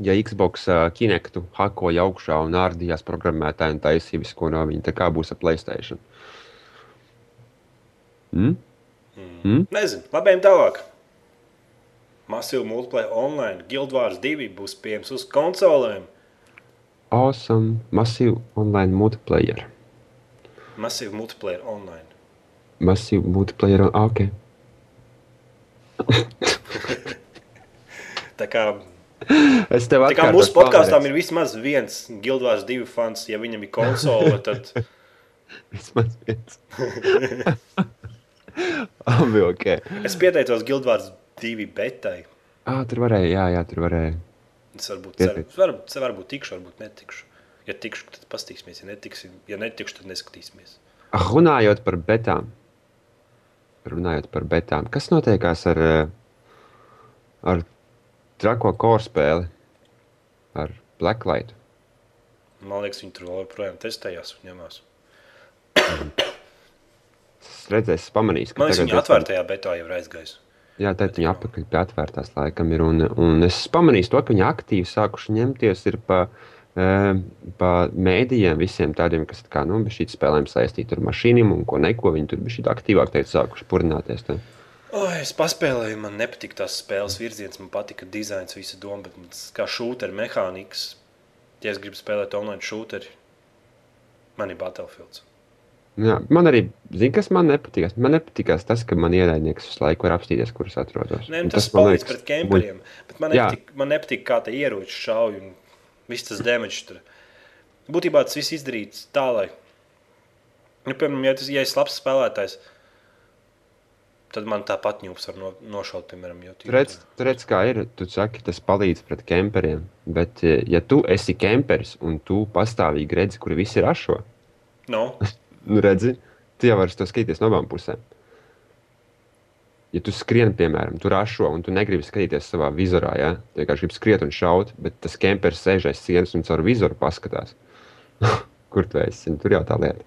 ja Xbox uh, Kinectu hakoja augšā un ārdījās programmētāji un taisīja visu, ko no viņa. Tā kā būs ar Playstation. Mm? Mm? Nezinu, labi, ejam tālāk. Masīva multiplayer online, Guild Wars 2 būs pieejams uz konsolēm. Awesome, massive online multiplayer. Massive multiplayer online. Massive multiplayer. Ah, ok. Tā kā, Es tev tā kā mūsu podkāstām vēlreiz. ir vismaz viens Guildvārs divi fans. Ja viņam ir konsole, tad Vismaz viens. Abi ok. es pieteicos Guildvārs divi betai. Ah, tur varēja, jā, jā, tur varēja. Es varbūt, ceru, varbūt, varbūt tikšu, varbūt netikšu. Ja tikšu, tad pastīsimies. Ja, netikšu, ja netikšu, tad neskatīsimies. Ah, runājot par betām. Runājot par betām. Kas notiekās ar, eh, ar trako korspēli? Ar Blacklight. Man liekas, viņi tur joprojām testējās un ņemās. Es redzēju, es pamanīju, ka Man liekas, viņi ir atvērtajā betā jau ir aizgājis. Jā, tā viņa apakaļ pie atvērtās laikam ir. Un, un es pamanīju to, ka viņi aktīvi sākuši ņemties ir pa, eh, pa mēdījiem, visiem tādiem, kas kā, nu, šī spēlēm saistīti ar mašīnām un ko neko. Viņi tur bija aktīvāk teikt, sākuši purināties. Tā. Oh, es paspēlēju, man nepatika tās spēles virziens, man patika dizains, visa doma, bet man kā šūteļa mehānikas. Ja es gribu spēlēt online šūteri, man ir Battlefields. Jā, man arī, zini, kas man nepatīk. Man nepatīk tas, ka man ierēdnieks visu laiku var apstīties, kur es atrodos. Nē, nu, tas, tas man palīdz liekas, pret kemperiem, bet man nepatīk, man nepatīk kā te ieroči šauj un viss tas damage tur. Būtībā tas viss izdarīts tā, lai, nu, piemēram, ja, tas, ja es labs spēlētājs, tad man tāpat ņūps var no, nošaut, piemēram, jo Tu redz, tu redz, kā ir. Tu saki, tas palīdz pret kemperiem. Bet, eh, ja tu esi kemperis un tu pastāvīgi redzi, kur visi ir ašo, No, nu, redzi, tu jau vari to skatīties no abām pusēm. Ja tu skrieni, piemēram, tur ašo un tu negribi skatīties savā vizorā, ja? tu vienkārši gribi skriet un šaut, bet tas kemperis sēž aiz sienas un caur vizoru paskatās. kur tu esi? Tur jau tā lieta.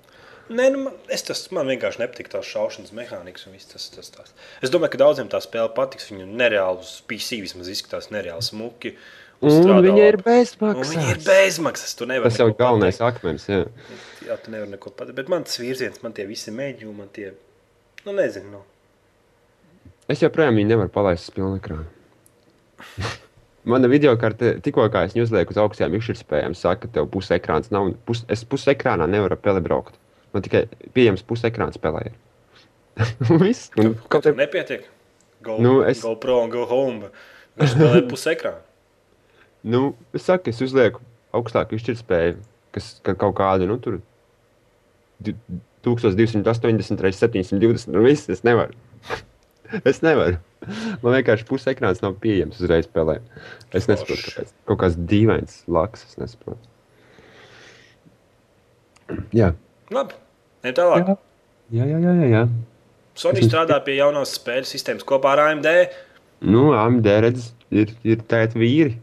Nē, nu, es tas, man vienkārši nepatīk tās šaušanas mehānikas. un viss Tas, tas, tas. Es domāju, ka daudziem tā spēle patiks. Viņa nereāli uz PC vismaz izskatās nereāli smuki. Un viņa ir bezmaksas. Viņa ir bezmaksas. Tas jau ir galvenais pateikt. akmens. Jā. Jā, tu nevari neko pateikt. Bet man tas virziens, man tie visi mēģinājumi, man tie, nu, nezinu. Nu. Es joprojām viņu nevaru palaist uz pilnu ekrānu. Mana video karte, tikko kā es viņu uzlieku uz augstajām izšķirtspējām, saka, ka tev puse ekrāns nav. Pus, es puse ekrānā nevaru peli braukt. Man tikai pieejams puse ekrāns spēlē. Viss. Un Kaut kā kā nepietiek. Go, Nu, es- es... go pro un go home. Viņš spēlē pusi ekrānu. Nu, es saku, es uzlieku augstāku izšķirtspēju, kas ka kaut kāda, nu, tur di- 1280 reizes 720, un viss es nevaru. es nevaru. Man vienkārši puse ekrāns nav pieejams uzreiz spēlē. Es nesaprotu, kāpēc. Kaut kāds dīvains laks, es nesaprotu. Jā. Labi, ne tālāk. Jā, jā, jā, jā. jā. Sony strādā pie jaunās spēļu sistēmas kopā ar AMD. Nu, AMD redz, ir, ir tādi vīri.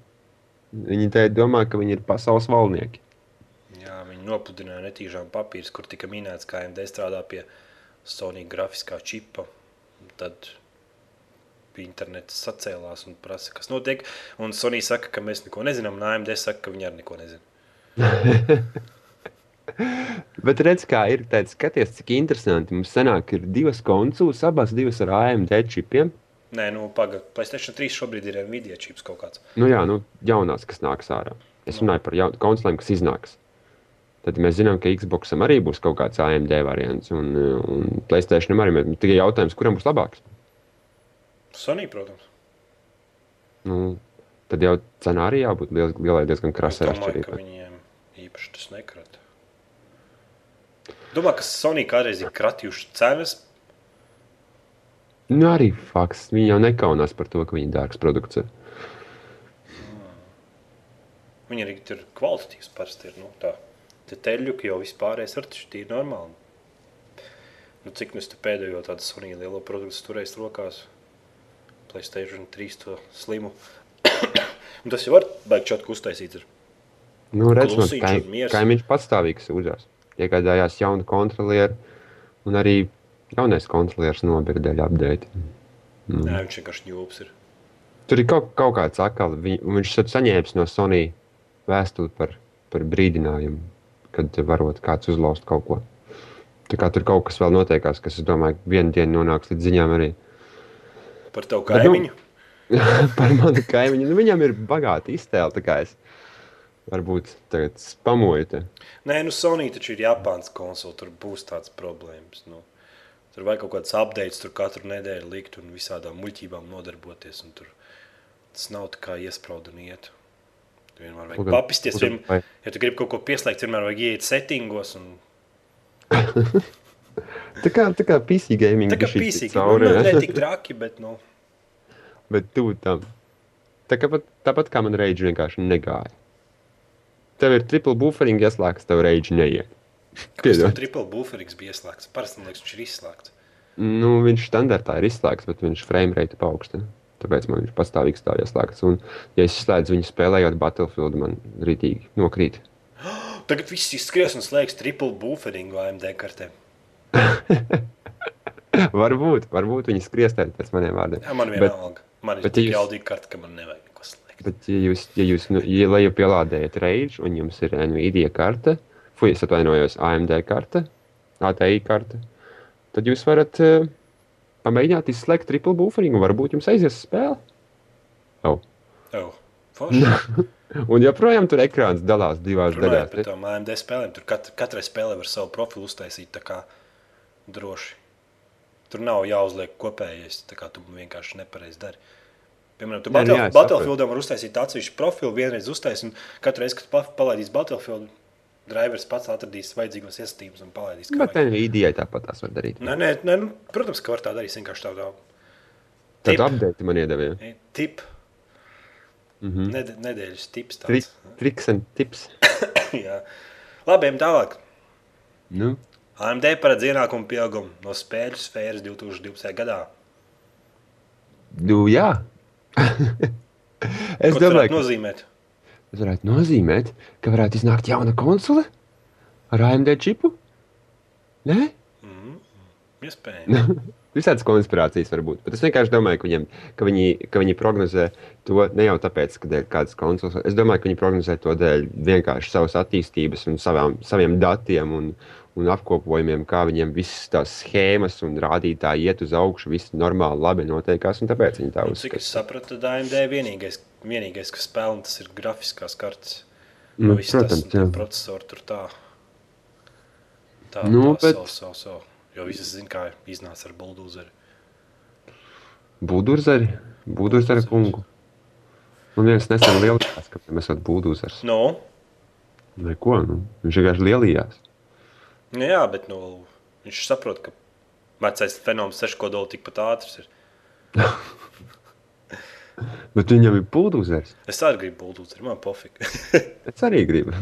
Viņi tā domā, ka viņi ir pasaules valdnieki. Jā, viņi nopludināja netīšām papīrus, kur tika minēts, ka AMD strādā pie Sony grafiskā čipa. Tad internets sacēlās un prasa, kas notiek. Un Sony saka, ka mēs neko nezinām, un AMD saka, ka viņi arī neko nezina. Bet redz, kā ir. Teic, skaties, cik interesanti. Mums senāk ir divas konsoles, abas divas ar AMD čipiem. Nē, nu, pagaidi. PlayStation 3 šobrīd ir Nvidia čips kaut kāds. Nu, jā, nu, jaunās, kas nāks ārā. Es runāju par jaun- konsolēm, kas iznāks. Tad mēs zinām, ka Xboxam arī būs kaut kāds AMD variants, un, un Playstation arī. bet Tikai jautājums, kuram būs labāks? Sony, protams. Nu, tad jau cenā arī jābūt liels, lielai diezgan krasai atšķirībai. viņiem īpaši tas nekrata. Domāju, ka Sony kādreiz ir kratījuši cenas. Nu, arī fakts. Viņi jau nekaunās par to, ka viņi dārgs produkts ir. Viņi arī tur kvalitatīvs parasti ir. Nu, tā. Te teļuki jau vispārējais ar taču tīri normāli. Nu, cik nu es te pēdējo tādu Sony lielo produktu turējis rokās? Playstation 3 to slimu. Un tas jau var baigt čotku uztaisīt. Ir. Nu, redz, man Klusiņš kaim, kaimiņš patstāvīgi sūdzās. Iegādājās jaunu kontrolieru, un arī jaunais kontrolieris nobira dēļ update. Mm. Nē, viņš vienkārši ņūps ir. Tur ir kaut, kaut kāds akāls. Viņ, viņš saņēmis no Sony vēstuli par, par brīdinājumu, kad varot kāds uzlauzt kaut ko. Tā kā tur kaut kas vēl notiekās, kas, es domāju, vienu dienu nonāks līdz ziņām arī Par tavu Bet nu- kaimiņu. par manu kaimiņu. Nu, viņam ir bagāta iztēle. tā kā Es, varbūt tagad spamoju te. Nē, nu Sony taču ir Japānas konsole, tur būs tāds problēmas. Nu. Tur vajag kaut kādas updates, tur katru nedēļu likt un visādām muļķībām nodarboties. un Tur tas nav tā kā iesprāst un iet. Tur vienmēr vajag papisties. Vien, ja tu gribi kaut ko pieslēgt, vienmēr vajag ieiet settingos. Un, Tā kā, tā kā PC gaming. tā kā pīsīgi. cauri, Nu, ne tik traki, bet nu. Bet tu tam. Tā kā pat, tāpat kā man reģi vienkārši negāja. Tev ir triple buffering ieslēgts, tev reģi neiet. Piedod. triple bufferings bija ieslēgts? Parasti, man liekas, viņš ir izslēgts. Nu, viņš standartā ir izslēgts, bet viņš frame rate paaugstina. Tāpēc man viņš pastāvīgi stāv ieslēgts. Un, ja es slēdzu viņu spēlējot Battlefield, man rītīgi nokrīt. Tagad viss izskries un slēgs triple bufferingu AMD kartēm. varbūt, varbūt viņi skriestēja pēc maniem vārdiem. Jā, man Bet- vienalga. Man ir bet tik jaudīga karta, ka man nevajag neko slēgt. Bet, ja jūs, ja jūs nu, ja leju pielādējat Rage un jums ir Nvidia karte, fuj, es atvainojos, AMD karte, ATI karte, tad jūs varat uh, pamēģināt izslēgt triple buffering un varbūt jums aizies spēle. Oh. Oh. Un joprojām tur ekrāns dalās divās Runājot par daļās. tām AMD spēlēm, tur kat, katrai spēlē var savu profilu uztaisīt tā kā droši. Tur nav jāuzliek kopējais, tā kā tu vienkārši nepareizi dari. Piemēram, tu nu Battlefieldam var uztaisīt atsevišķu profilu, vienreiz uztaisīt, un katru reizi, kad pa- palaidīs Battlefield, drivers pats atradīs vajadzīgos iesaistījumus un palaidīs. Bet. Nvidia tāpat tās var darīt. Nē, nē, nē nu, protams, ka var tā darīt vienkārši tādā Tad update man iedevīja. e, tip. Mm. -hmm. Ned nedēļas tips Tri, triks un tips. Jā. Labi, ejam tālāk. Nu, AMD paredz ienākumu pieaugumu no spēļu sfēras 2012. gadā. nu jā. es Ko tas domāju, ka nozīmēt? Tas varētu nozīmēt, ka varētu iznākt jauna konsole ar AMD čipu. Nē? Iespējams. Visādas konspirācijas var būt. Bet es vienkārši domāju, ka, viņiem, ka, viņi, ka viņi prognozē to ne jau tāpēc, ka dēļ kādas konsoles. Es domāju, ka viņi prognozē to dēļ vienkārši savas attīstības un savām, saviem datiem un, un apkopojumiem, kā viņiem visas tās schēmas un rādītāji iet uz augšu, viss normāli, labi notiekās. Tāpēc viņi tā Cik uzskata. es sapratu, tad AMD vienīgais, vienīgais kas spēlē, tas ir grafiskās kartes. Nu, Nu, viss tas protams, un tie jā. procesori tur tā. Tā, Nu, tā bet- savu, savu, savu. Jo visi zina, kā iznāca ar buldozeri. Būduzari, būduzari kungu. Un viens nesen lielījās, ka mēs esam būduzars. Nu, Neko, nu, viņš vienkārši lielījās. Nu, jā, bet nu, viņš saprot, ka vecais fenomens sešu kodoli tikpat ātrs ir. Bet viņam ir būduzars. Es arī gribu buldozeri, man pofīgi. Es arī gribu.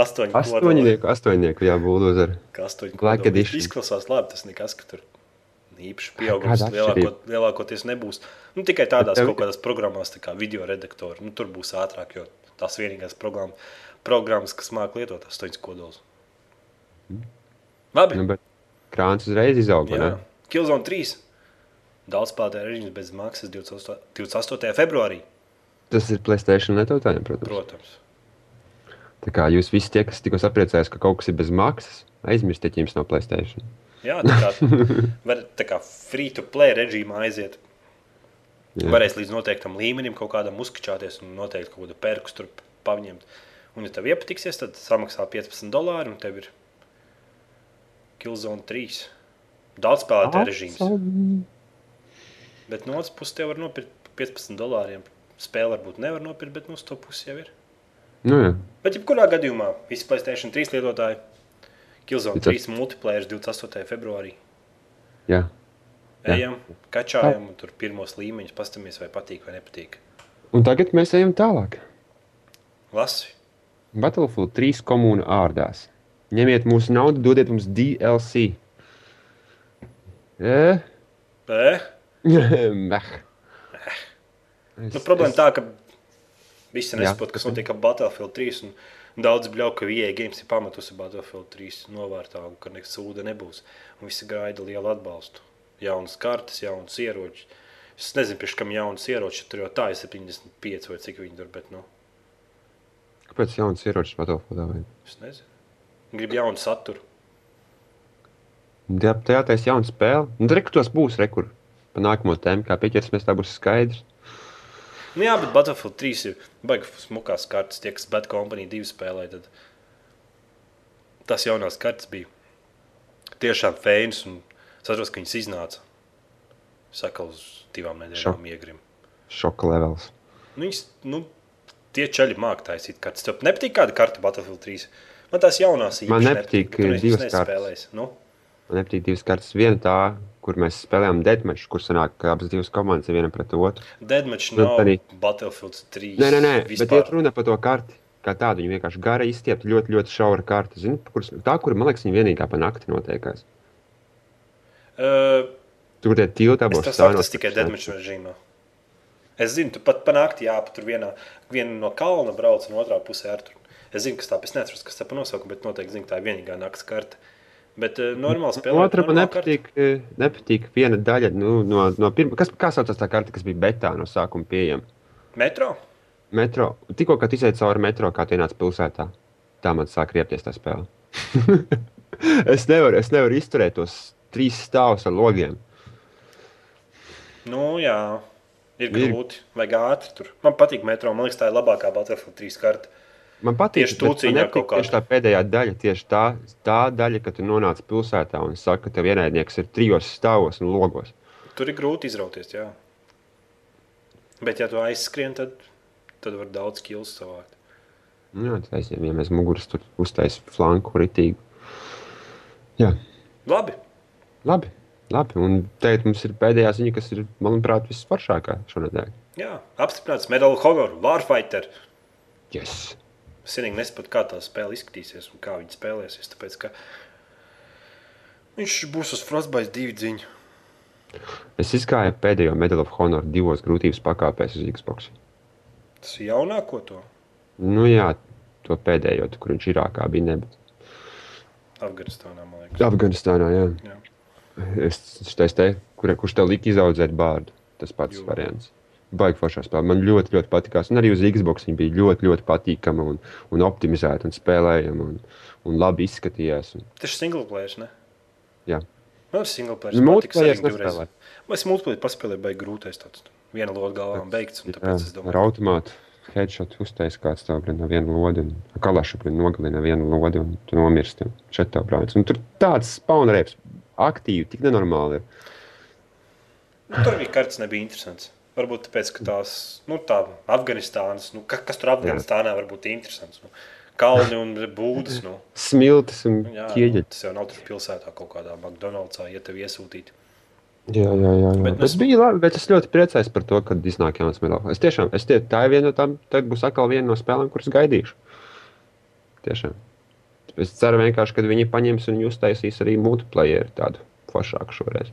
Astoņi. Astoņnieku, astoņnieku, jā, būduzari. Kā astoņi. Edition. Izklausās labi, tas nekas, ka tur īpaši pieaugums lielāko, lielākoties nebūs. Nu, tikai tādās tev- kaut kādās programmās, tā kā video redaktori, nu, tur būs ātrāk, jo tās vienīgās programmas, programmas kas māk lietot astoņas kodolus. Labi, Nu, bet krāns uzreiz izauga. jā. ne? Killzone 3. Daudz spēlētāju režīms bez maksas 28. 28. februārī, Tas ir Placēta lietotājiem, protams. protams. Tā kā jūs visi tie, kas tikko sapriecājās, ka kaut kas ir bez maksas, aizmirstiet, jums nav Placēta. Jā, tā kā, var, tā kā free to play režīmā aiziet. Jā. Varēs līdz noteiktam līmenim kaut kādam uzkačāties un noteikti kaut kādu perkus tur paņemt. Un, ja tev iepatiksies, tad samaksā 15 dolāri un tev ir Killzone 3. Daudz spēlētāju režīms. Bet no otras puses, tev var nopirkt par 15 dolāriem. Spēle varbūt nevar nopirkt, bet no to puses jau ir. Nu, jā. Bet, jebkurā gadījumā, visi Playstation 3 lietotāji, Killzone Bet tas- 3 multiplayer 28. februārī. jā. Jā. Ejam, kačājam, un tur pirmos līmeņus paskatāmies, vai patīk vai nepatīk. Un tagad mēs ejam tālāk. Lasi. Battlefield 3 komūna ārdās. Ņemiet mūsu naudu, dodiet mums DLC. E? Bē? Meh. Es- Nu, problēma es- tā, ka visi nesaprot, kas notiek ar Battlefield 3. un Daudz bļauj, ka VIE games ir pametusi Battlefield 3 novārtā un ka nekas sūda nebūs. Un visi gaida lielu atbalstu. Jaunas kartes, jaunas ieročus. Es nezinu, pie kam jaunas ieroči, tur jau tā ir 75 vai cik viņi tur, bet nu, Kāpēc jauns ierocis Battlefieldā vajag? es nezinu. Gribu jaunu saturu. Jā, tajā taisa jauna spēle. Nu, tur tos būs rekur. Pa nākamo tēmu, kā pieķersimies, tā būs skaidrs. Nu, jā, bet Battlefield 3 ir baigi smukās kartes. Tie, kas Bad Company 2 spēlē, tad tas jaunās kartes bija tiešām fēns. Un es atceros, ka viņas iznāca. Saka, uz divām nedēļām iegrim. Šoka levels. Nu, viņas, nu, tie ceļi mākslinieki taisīt kartes. Tev nepatīk kāda karte Battlefield 3? Man tās jaunās Man īpaši nepatīk, Tu neesi divas nespēlējis. Nu, Man nepatīk divas kartes. Viena tā, kur mēs spēlējām deadmatch, kur sanāk, ka abas divas komandas ir viena pret otru. Deadmatch Nu, nav arī- Battlefield 3. Nē, nē, nē, bet vispār. iet runa par to karti. Kā tādu viņa vienkārši gara izstiepta, ļoti, ļoti šaura karte. Zini, kuras, tā, kur man liekas, viņa vienīgā pa nakti notiekās. Uh, Tur tie tilti abos stāvos. tas tikai deadmatch režīmā. Es zinu, tu pat panākti, jā, pat tur vienā, viena no kalna brauc un otrā pusē ar tur. Es zinu, kas tā, es neatceros, kas tā pa nosaukumu, bet noteikti zinu, tā ir vienīgā nakts karte. Bet uh, normāli spēlēt. Otra man nepatīk, eh, nepatīk viena daļa nu, no, no pirmā. Kas, kā saucās tā karte, kas bija betā no sākuma pieejama? Metro? Metro. Tikko, kad izaicinājums cauri metro, kā tu ienāc pilsētā, tā man sāk riepties tā spēle. es, nevaru, es nevaru izturēt tos trīs stāvus ar logiem. Nu, jā, ir Ir. grūti. Vajag ātri tur. Man patīk metro, man liekas, tā ir labākā Battlefield 3 karte. Man patīk, Tieši tūciņā kaut kāda. tieši tā pēdējā daļa, tieši tā, tā daļa, kad tu nonāc pilsētā un saka, ka tev ienaidnieks ir trijos stāvos un logos. Tur ir grūti izrauties, jā. Bet, ja tu aizskrien, tad, tad var daudz kilus savākt. Nu, jā, aizņem, ja mēs muguras tur uztaisām flanku ritīgu. Jā, Labi. labi. labi. Un tagad mums ir pēdējā ziņa, kas ir, manuprāt, visforšākā šonadēļ. Jā, apstiprināts Medal of Honor, Warfighter. Yes. Es vienīgi nesaprotu, kā tā spēle izskatīsies un kā viņi spēlēsies. Tāpēc, ka viņš būs uz Frostbite divu dziņu. Es izgāju pēdējo Medal of Honor divos grūtības pakāpēs uz Xbox. Tas ir jaunāko to Nu jā, to pēdējo, kur viņš Irākā bija. Ne, Afganistānā, man liekas. Afganistānā, jā. Jā. Es teicu, te, kur, kurš tev lika izaudzēt bārdu. Tas pats Jo. variants. Baigi foršā spēlē. Man ļoti, ļoti patīkās. Un arī uz Xbox viņa bija ļoti, ļoti patīkama un, un optimizēta un spēlējama un, un labi izskatījās. Un, Tas ir single player, ne? jā, Man ir single player. Multiplayer patīk divreiz. nespēlē. Es multiplayer paspēlēju, baigi grūtais tāds. Viena loda galvā un beigts. Un jā, tāpēc es ar domāju, automātu headshot uztais kāds tev pret no viena loda. un Kalašu pret nogalina vienu lodu un tu nomirsti. Šeit tev brālis. Un tur tāds spawnreps aktīvi, tik nenormāli ir. nu, tur bija kartes nebija interesants. Varbūt tāpēc, ka tās, nu, tā Afganistānas, nu, ka, kas tur Afganistānā var būt interesants. Nu, kalni un būdas, nu. Smiltis un nu, ķieģeļi. tas jau nav tur pilsētā kaut kādā McDonald'sā, ja tev iesūtīt. Jā, jā, jā. jā. Bet mēs- bet bija labi, bet es ļoti priecājos par to, ka iznāk jauns medaļas. Es tiešām, es tie, tā ir viena no tām, tad būs atkal viena no spēlēm, kuras gaidīšu. Tiešām. Es ceru vienkārši, ka viņi paņems un uztaisīs arī multiplayer tādu foršāku šoreiz.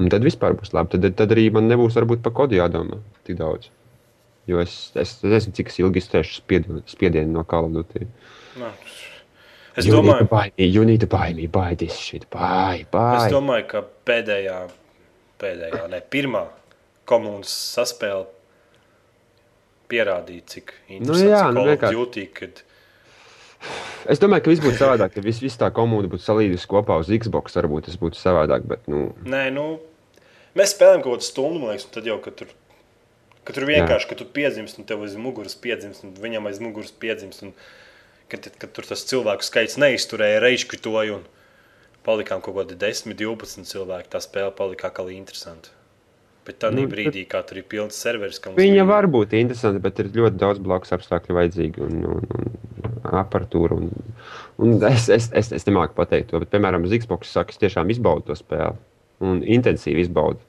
Un tad vispār būs labi. Tad, tad arī man nebūs varbūt par kodu jādomā tik daudz. Jo es, es, es nezinu, cik ilgi izturēšu spiedienu, spiedienu no. Nu, es, You domāju, buy me, you need to buy me, buy this shit, buy, buy. es domāju, ka pēdējā, pēdējā, ne pirmā komunas saspēle pierādīja, cik interesants jā, ir nu Call of vienkārši- Duty, kad Es domāju, ka viss būtu savādāk. Ja viss vis tā komūna būtu salīdzināta kopā uz Xbox, varbūt tas būtu savādāk. Bet, nu, Nē, nu, mēs spēlējam kaut kādu stundu, liekas, un tad jau, kad tur, kad tur vienkārši, kad tu piedzimst, un tev aiz muguras piedzimst, un viņam aiz muguras piedzimst, un kad, kad tur tas cilvēku skaits neizturēja, reizkvitoja, un palikām kaut kādi 10, 12 cilvēki, tā spēle palika kā interesanta. Bet tā Nu, brīdī, kā tur ir pilns serveris, ka mums viņa bija- var būt interesanta, bet ir ļoti daudz blakus apstākļu vajadzīgi un, un, un aparatūra. Un, un es, es, es, es nemāku pateikt to, bet, piemēram, Xbox saka, es tiešām izbaudu to spēli un intensīvi izbaudu.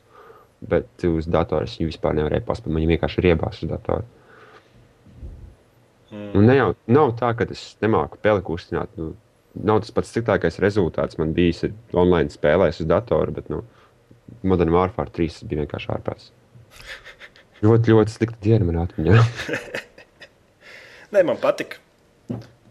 Bet uz datora es viņu vispār nevarēju paspēt. Viņa vienkārši riebās uz datora. Mm. Un ne jau nav tā, ka es nemāku peli kustināt. Nu, nav tas pats sliktākais rezultāts man bijis ir online spēlēs uz datora, bet nu, Modern Warfare 3 tas bija vienkārši ārprāts. Ļoti, ļoti slikta diena man atmiņā. Nē, man patika.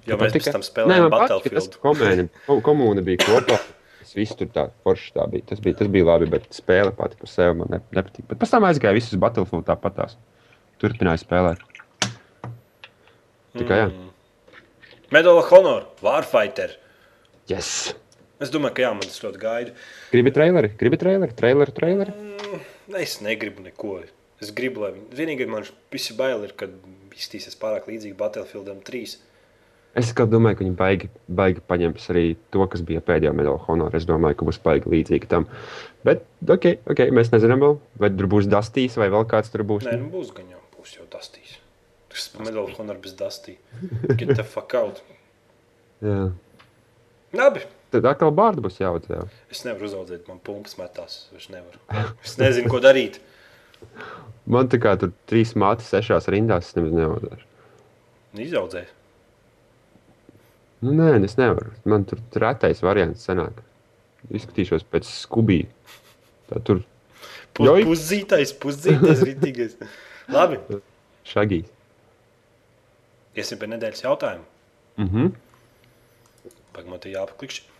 Jo mēs pēc tam spēlējām patika, Battlefield. komēni, ko- komūna bija kopā. Tas viss tur tā forši tā bija. Tas bija, tas bija labi, bet spēle pati par sevi man ne, nepatika. Bet pēc tam aizgāja visus Battlefield tāpatās. Turpināja spēlēt. Tikai jā. Mm. Medal of Honor, Warfighter. Yes! Es domāju, ka jā, man tas ļoti gaida. Gribi traileri? Gribi traileri? Traileri, traileri? Ne, Es negribu neko. Es gribu, lai viņi. Vienīgais man visi bail ir, kad izskatīsies pārāk līdzīgi Battlefieldam 3. Es domāju, ka viņi baigi, baigi paņems arī to, kas bija pēdējā medaļa honorā. Es domāju, ka būs baigi līdzīgi tam. Bet, ok, ok, mēs nezinām, vēl, vai tur būs Dastīs vai vēl kāds tur būs. Nē, nu būs gan jau, būs jau dastīs. Tas ir medaļu honor bez dastī. Get the fuck out. Jā. Labi. Tad atkal bārda būs jāaudzē. Es nevaru uzaugt, man pumpas metās. Es nevaru. Es nezinu, ko darīt. Man tā kā tur trīs mātes sešās rindās, es nemaz neaudzēšu. Izaudzēju. Nu, nē, es nevaru. Man tur retais variants sanāk. Izskatīšos pēc skubī. Tā tur Joj. Puszītais, puszītais, rītīgais. Labi. šagīs. Iesim pie nedēļas jautājumu. Mhm. Pagaidām, man te jāpaklikšķi.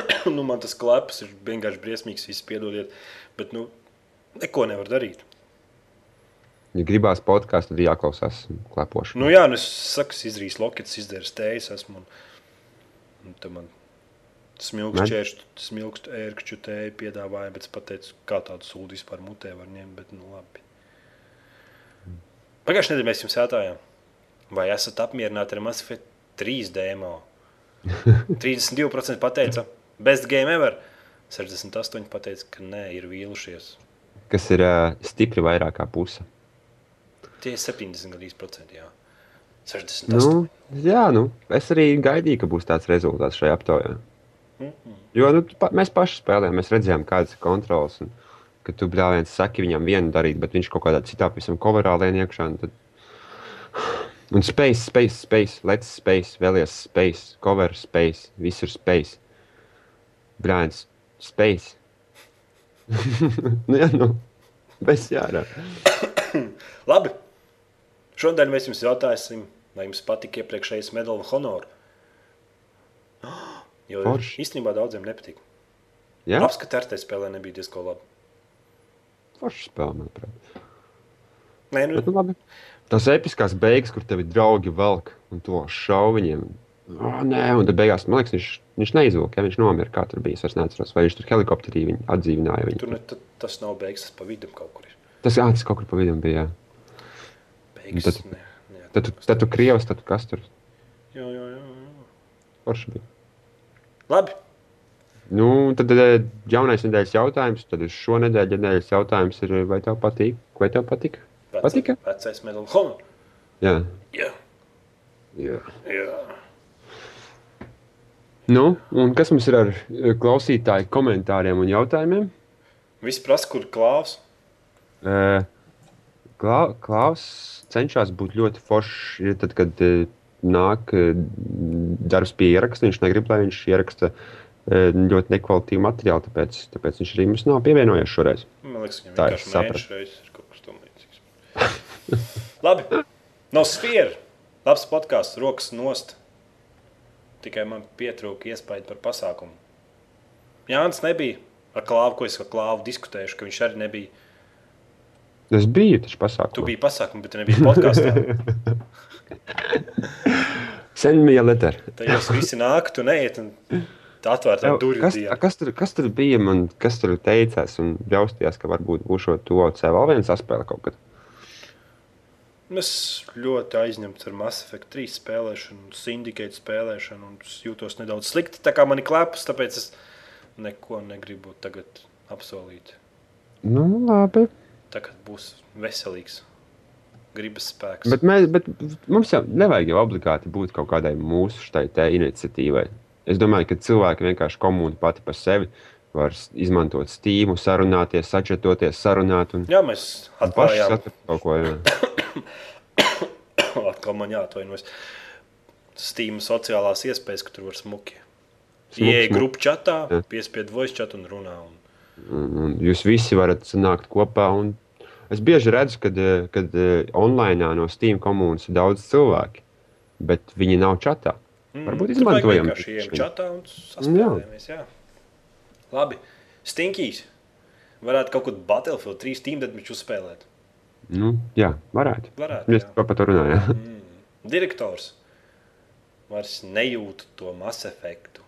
nu, man tas kleps ir vienkārši briesmīgs, visi piedodiet. Bet, nu, neko nevar darīt. Ja gribās podkāstu, tad jāklausās klepošanu. Nu, jā, nu, es saku, izrīs lokets, izdarīju stējas, esmu. Un, un man smilkstu, smilkstu ērkšķu tēju piedāvāja, bet es pateicu, kā tādu sūdu vispār mutē var ņemt, bet, nu, labi. Pagājušajā nedēļā mēs jums jautājām, vai esat apmierināti ar Mass Effect 3 demo? 32% pateica, best game ever. 68% pateica, ka nē, ir vīlušies. Kas ir uh, stipri vairāk kā puse. Tie ir 70 gandrīz procenti, jā. 68. Nu, jā, nu, es arī gaidīju, ka būs tāds rezultāts šajā aptaujā. Jo nu, pa, mēs paši spēlējām, mēs redzējām, kādas ir kontrols. Un, kad tu bļāviens saki viņam vienu darīt, bet viņš kaut kādā citā pavisam coverā lien iekšā. Un, tad... un space, space, space, let's space, vēlies space, cover space, visur space. Brāns, space. nu, jā, nu, bez jārā. Labi. Šodien mēs jums jautāsim, vai jums patika iepriekšējais medaļu honors. Jo Forši. īstenībā daudziem nepatīk. Jā, Apskatīt, ar te spēlē nebija diezgan labi. forši spēlē, manuprāt. Nē, nu, Bet, nu, labi. Tas episkās beigas, kur tevi draugi velk un to šauj viņiem. Oh, nē, un tad beigās, man liekas, viņš, viņš neizvilka, ja viņš nomira. Kā tur bija? Es neatceros, vai viņš tur helikopterī viņu atdzīvināja. Viņu. tur ne, tas nav beigas, tas pa vidu kaut kur ir. Tas, jā, tas kaut kur pa vidu bija. Jā. Beigas, Tad- ne, ne, Tad, tu, tad tu krievs, tad tu kas tur Jā, jā, jā. jā. forši bija. Labi. Nu, tad jaunais nedēļas jautājums, tad uz šo nedēļu nedēļas jautājums ir, vai tev patīk? Vai tev patika? Patika? Vecais medaļu honors. Jā. Jā, jā. jā. Nu, un kas mums ir ar eh, klausītāju komentāriem un jautājumiem? Viss prasa, kur klāvs. Uh, Klā, Klaus cenšas būt ļoti foršs. Tad, kad uh, nāk uh, darbs pie ieraksta, viņš negrib, lai viņš ieraksta ļoti nekvalitīvu materiālu. Tāpēc, tāpēc viņš arī mums nav pievienojies šoreiz. Man liekas, viņam Tā ir līdzīgs. Labi. No sfēra. Labs podkāsts, rokas nost. Tikai man pietrūka iespēja par pasākumu. Jānis nebija ar klāvu, ko es ar klāvu diskutējuši, ka viņš arī nebija. Es biju taču pasākumā. Tu biji pasākumā, bet tu nebija podkāstā. Send me a letter. Tad jūs visi nāk, tu neiet un atvērta durvju Kas, diena. kas, tur, kas tur bija? Man, kas tur teicās un jaustījās, ka varbūt būs šo to C vēl viens saspēle kaut kad. Es ļoti aizņemts ar Mass Effect 3 spēlēšanu, Syndicate spēlēšanu, un es jūtos nedaudz slikti. Tā kā man ir klepas, tāpēc es neko negribu tagad apsolīt. Nu, labi. Tagad būs veselīgs, gribas spēks. Bet, mēs, bet mums jau nevajag jau obligāti būt kaut kādai mūsu šai iniciatīvai. Es domāju, ka cilvēki vienkārši komūni pati par sevi var izmantot stīmu, sarunāties, sačetoties, sarunāt un Jā, mēs un paši atklājām, kaut ko. Jā. atkal man jāatvainojas. Steam sociālās iespējas, ka tur var smuki. Smuki. grupu čatā, Jā. piespied voice chat un runā. Un... Un, jūs visi varat sanākt kopā. un Es bieži redzu, kad, eh, kad eh, online no Steam komunas ir daudz cilvēku, bet viņi nav čatā. Varbūt Tur vajag izmantojam ejam viņu. čatā un saspēlējamies. Jā. Labi. Stinkīs. Varētu kaut kādu Battlefield 3 Steam deadmatch uzspēlēt. Nu, jā, varētu. Varētu, Mēs par to runājam. Direktors vairs nejūt to masu efektu,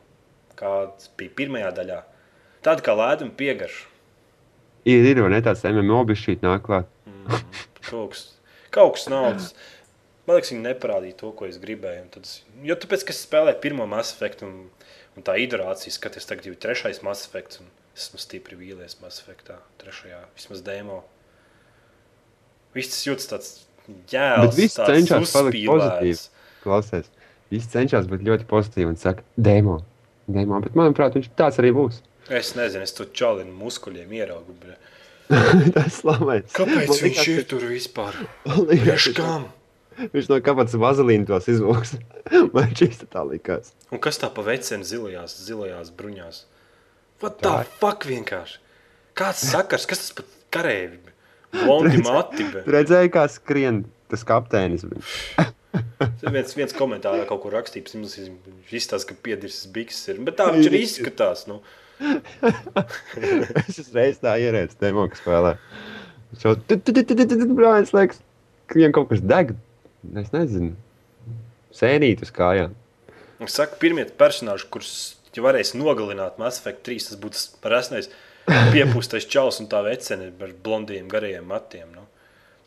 kāds bija pirmajā daļā. Tāda kā lēduma piegarša. Ir, ir vai ne tāds MMO bijis šī nāk klāt. Kaut kas, kaut kas naudas. Man liekas, viņi neparādīja to, ko es gribēju. un Tad, jo tāpēc, ka es spēlēju pirmo Mass Effect un, un tā iterācija, skaties, tagad jau trešais Mass Effect. un Esmu stipri vīlies Mass Effectā, trešajā, vismaz demo. Viss tas jūtas tāds jēls, Bet viss cenšas palikt pozitīvs. Klausies, viņš cenšas būt ļoti pozitīvs un saka, demo. demo. Bet, manuprāt, viņš tāds arī būs. Es nezinu, es to čalinu muskuļiem ieraugu. bre. Tas slavens. Kāpēc Man viņš ir tur vispār? viņš- kam? Viņš no kāpēc vazelīna tos izvilks. Man šis tā likās. Un kas tā pa veciem zilajās, zilajās bruņās? What the Tā. fuck vienkārši? Kāds sakars, kas tas pat karēvi? Blondi mati. be. Tu redzēji, kā skrien tas kapteinis. Viens, viens komentārā kaut kur rakstīts, viņš izstāsta, ka piedirsis bikses ir. Bet tā viņš arī izskatās. Nu. es uzreiz tā ierēdzu demo, kas spēlē. Šo brāļs liekas, ka viņam kaut kas deg. Es nezinu. Sēnīt uz kājām. Es saku, pirmie personāži, kurus ja varēs nogalināt Mass Effect 3, tas būtu rasnais piepūstais čels un tā vecene ar blondiem, garajiem matiem. Nu.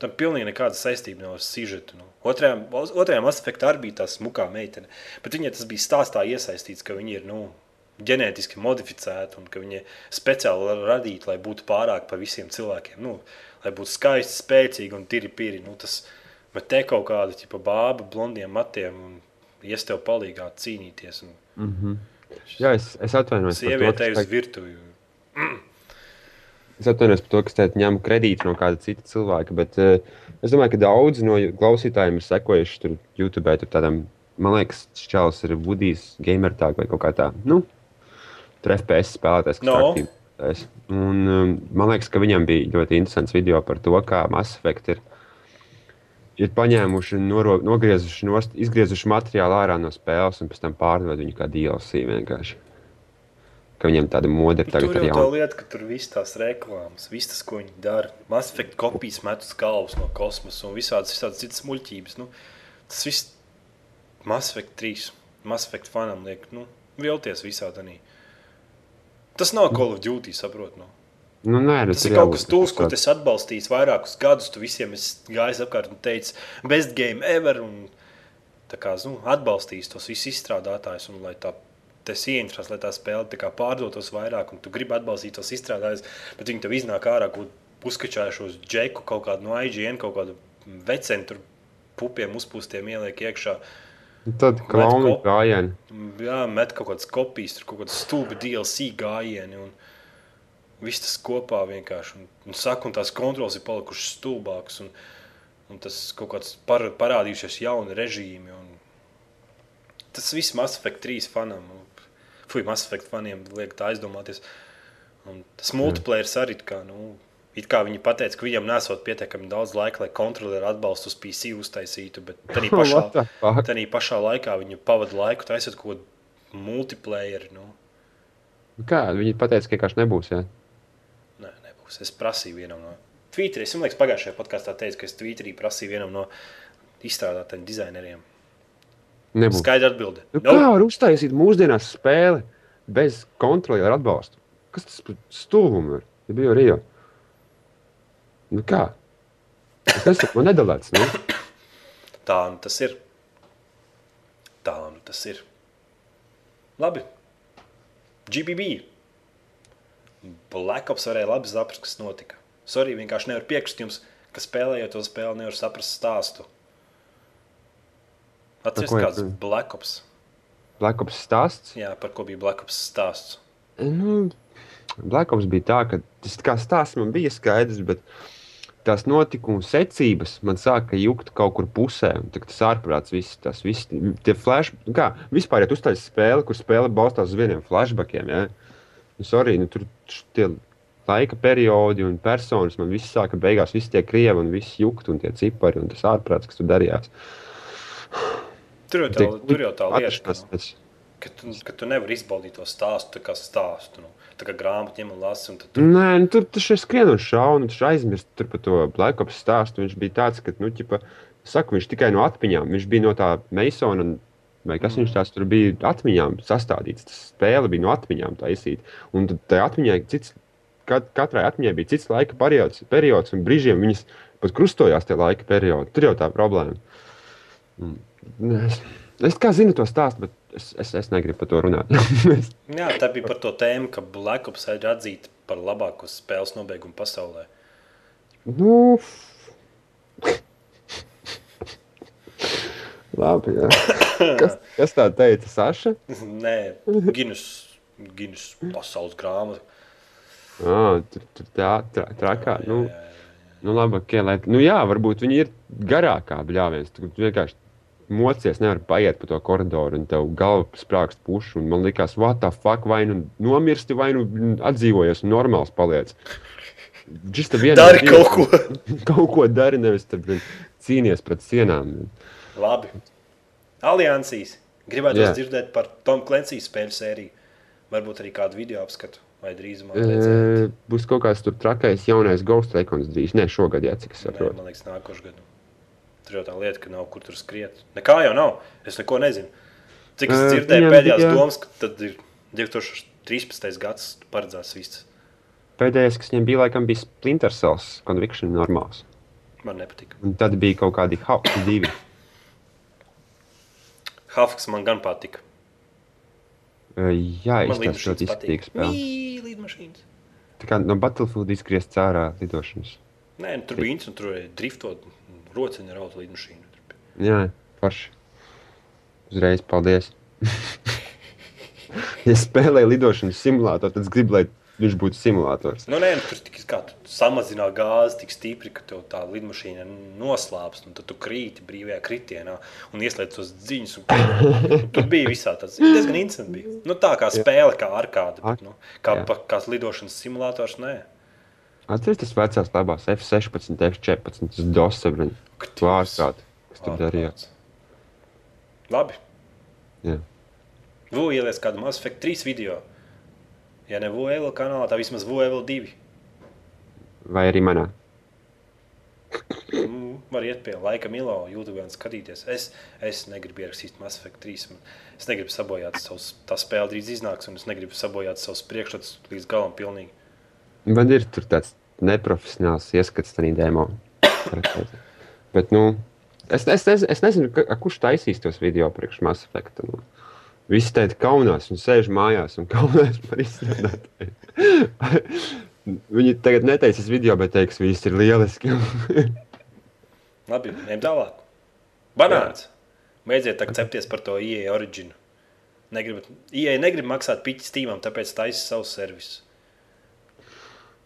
Tam pilnīgi nekāda saistība nav ar sižetu. Nu. Otrajā Mass Effect arī bija tā smukā meitene, bet viņai tas bija stāstā iesaistīts, ka viņi ir nu, ģenētiski modificēti un ka viņi speciāli radīti, lai būtu pārāk par visiem cilvēkiem. Nu, lai būtu skaisti, spēcīgi un tīri pīri. Nu, tas, bet te kaut kāda tipa bāba, blondiem matiem un ies tev palīgā cīnīties. Un Jā, es, es atvainojos. Sievietei uz virtuvi. Es atvainojos par to, ka es ņemu kredītu no kāda cita cilvēka, bet uh, es domāju, ka daudzi no klausītājiem ir sekojuši tur YouTube. Tur tādam, man liekas, Čāls ir Vudijs, Gamertāk vai kaut kā tā. Nu, tur FPS spēlētājs, kas No. aktīvi. Un um, man liekas, ka viņam bija ļoti interesants video par to, kā Mass Effect ir, ir paņēmuši, noro, nogriezuši, nost, izgriezuši materiālu ārā no spēles un pēc tam pārdod viņu kā DLC vienkārši. Ka viņam tāda mode ir tagad Tur jau tā lieta, ka tur viss tās reklāmas, viss tas, ko viņi dara. Mass Effect kopijas met uz galvas no kosmosa un visādas, visādas citas muļķības. Nu, tas viss Mass Effect 3, Mass Effect fanam liek, nu, vilties visādi. Tas nav Call of Duty, saprot. Nu. Nu, nē, nu, Tas ir kaut kas tūs, ko es atbalstīju vairākus gadus. Tu visiem esi gājis apkārt un teicis, best game ever. Un, kā nu, atbalstījis tos visus izstrādātājus, un lai tā tas ieinteresēs, lai tā spēle pārdotos vairāk, un tu gribi atbalstīt tos izstrādātājus, bet viņi tev iznāk ārā, ko uzkačājušos džeku, kaut kādu no IGN, kaut kādu vecenu pupiem uzpūstiem ieliek iekšā. Tad klauni kop- gājieni. Jā, met kaut kādas kopijas, tur kaut kāda stulba DLC gājieni. Un viss tas kopā vienkārši. Un, un saka, un tās kontrols ir palikušas stulbākas. Un, un tas kaut kāds par, parādījušies jauni režīmi. Un tas viss Mass Effect 3 fanam. un, Fui, Mass Effect faniem liek tā aizdomāties. Un tas multiplayer arī kā. Nu, It kā viņi teica, ka viņam nesot pietiekami daudz laika, lai kontrolieri atbalstu uz PC uztaisītu, bet tādā pašā, tādā pašā laikā viņi pavada laiku taisot kaut kādu multiplayer. Nu. Nu Kā? Viņi pateica, ka vienkārši nebūs. Jā. Nē, nebūs. Es prasīju vienam no Twitterī. Es domāju, ka pagājušajā podkāstā teicu, ka es Twitterī prasīju vienam no izstrādātājiem, dizaineriem. Nebūs. Skaidra atbilde. Nu, Nope. Kā var uztaisīt mūsdienās spēli bez kontrolieru atbalsta? Kas tas par stulbumu ir? Ja bija Rio. Nu kā? Tas ir man nedalēts. Nu? Tā nu tas ir. Tā nu tas ir. Labi. GBB. Black Ops varēja labi saprast, kas notika. Sorry, vienkārši nevar piekrist jums, ka spēlējot to spēli, nevar saprast stāstu. Ir? kāds Black Ops. Black Ops stāsts. Jā, par ko bija Black Ops stāsts. Nu, Black Ops bija tā, ka tas kā stāsts man bija skaidrs, bet tās notikuma secības man sāka jukt kaut kur pusē. Tas ārprāts, viss tas viss, tie flash, nu kā vispār, ja tu uztaisīsi spēli, kur spēle balstās uz vieniem flashbackiem, ja? nu, sorry, nu, tur tie laika periodi un personas man viss sāka beigās, visi tie krievi un viss jukt un tie cipari un tas ārprāts, kas tur darījās. Tur jau tā, tur jau tā lieta, nu, ka, tu, ka tu nevari izbaudīt to stāstu tā kā stāstu. Nu. Tā kā grāmatu ņem un lasi. Un tad tu, Nē, nu, tur tas ir skrien un šaunu. Viņš aizmirst tur par to Black Ops stāstu. Viņš bija tāds, ka, nu, ķipa, saku, viņš tikai no atmiņām. Viņš bija no tā Masona. un- Vai kas viņš tāds tur bija atmiņām sastādīts? Tas spēle bija no atmiņām taisīta. Un tad tai atmiņai cits, kat, katrai atmiņai bija cits laika periods, periods un brīžiem viņas pat krustojās tie laika periodi. Tur jau tā problēma. Mm. Es, es kā zinu to stāstu, bet es, es, es negribu par to runāt. Jā, tā bija par to tēmu, ka Black Ops ir atzīta par labāko spēles nobeigumu pasaulē. nu, Labi, jā. Kas, kas tā teica, Saša? Nē, Guinness pasaules grāmata. Ah, tur tur tā, tā, trakā. Nu, nu, labi, okay, lai, nu, jā, varbūt viņi ir garākā bļāviens. Tu tu vienkārši mocies, nevar paiet pa to koridoru, un tev galva sprāgst pušu. un Man liekas, what the fuck, vai nu nomirsti, vai nu atdzīvojies, un normāls paliec. Just vienā Dari kaut ko. kaut ko dari, nevis tur blin, cīnies pret sienām. Labi. Aliansīs. Gribētu Jā. dzirdēt par Tomu Klensijas spēļu sēriju. Varbūt arī kādu video apskatu vai drīzumā. redzēt. E, būs kaut kāds tur trakais jaunais Ghost Recon drīz. Nē, šogad, jā, cik es Nē, saprotu. man liekas, nākošais gads. Tur jau tā lieta, ka nav kur tur skriet. Nekā jau nav. Es neko nezinu. Cik es dzirdēju, viņam pēdējās bija- domas, ka tad ir 2013. gads paredzēts viss. Pēdējais, kas viņam bija, laikam, bija Splinter Cells Conviction normāls. Man nepatīk. Un tad bija kaut kādi House divi. Hafks man gan patika. E, Jā, izskatās ļoti spēle. Mī, lidmašīnas. Tā kā no Battlefield izgriezt ārā lidošanas. Nē, nu, tur bija interesanti. Tur bija driftot, rociņa rauta bija. Jā, forši. Uzreiz paldies. ja spēlēju lidošanas simulātoru, tad es gribu, lai viņš būtu simulators. Nu, nē, nu, tur tik kā tu samazinā gāzi tik stipri, ka tev tā lidmašīna noslāpst, un tad tu krīti brīvajā kritienā un ieslēdz tos dziņus. Un, tur bija visā tas diezgan interesanti. Bija. Nu, tā kā spēle, kā ar kādu. Bet, nu, kā, pa, kā lidošanas simulators, nē. Atcerieties, tas vecās labās F16, F14, tas dosebrin. Vārkārt, kas tur darījās. Labi. Jā. Vu ielies kādu Mass Effect 3 video. Ja ne VUEL kanālā, tad vismaz VUEL 2. Vai arī manā. Mm, var iet pie laika Milo, YouTube un skatīties. Es, es negribu ierakstīt Mass Effect 3. Man- Es negribu sabojāt savus, tā spēle drīz iznāks, un es negribu sabojāt savus priekšstats līdz galam pilnīgi. Man ir tāds neprofesionāls ieskats tajā demo. Bet, nu, es, es, es, es nezinu, ka, kurš taisīs tos video priekš Mass Effect. Nu. Visi teica, kaunās un sēž mājās un kaunās par izstrādātāju. Viņi tagad netaisīs video, bet teiks, viss ir lieliski. Labi, ejam tālāk. Banāns. Beidziet tā cepties par to IE originu. Negribat, IE negrib maksāt piķi Steamam, tāpēc taisa savu servisu.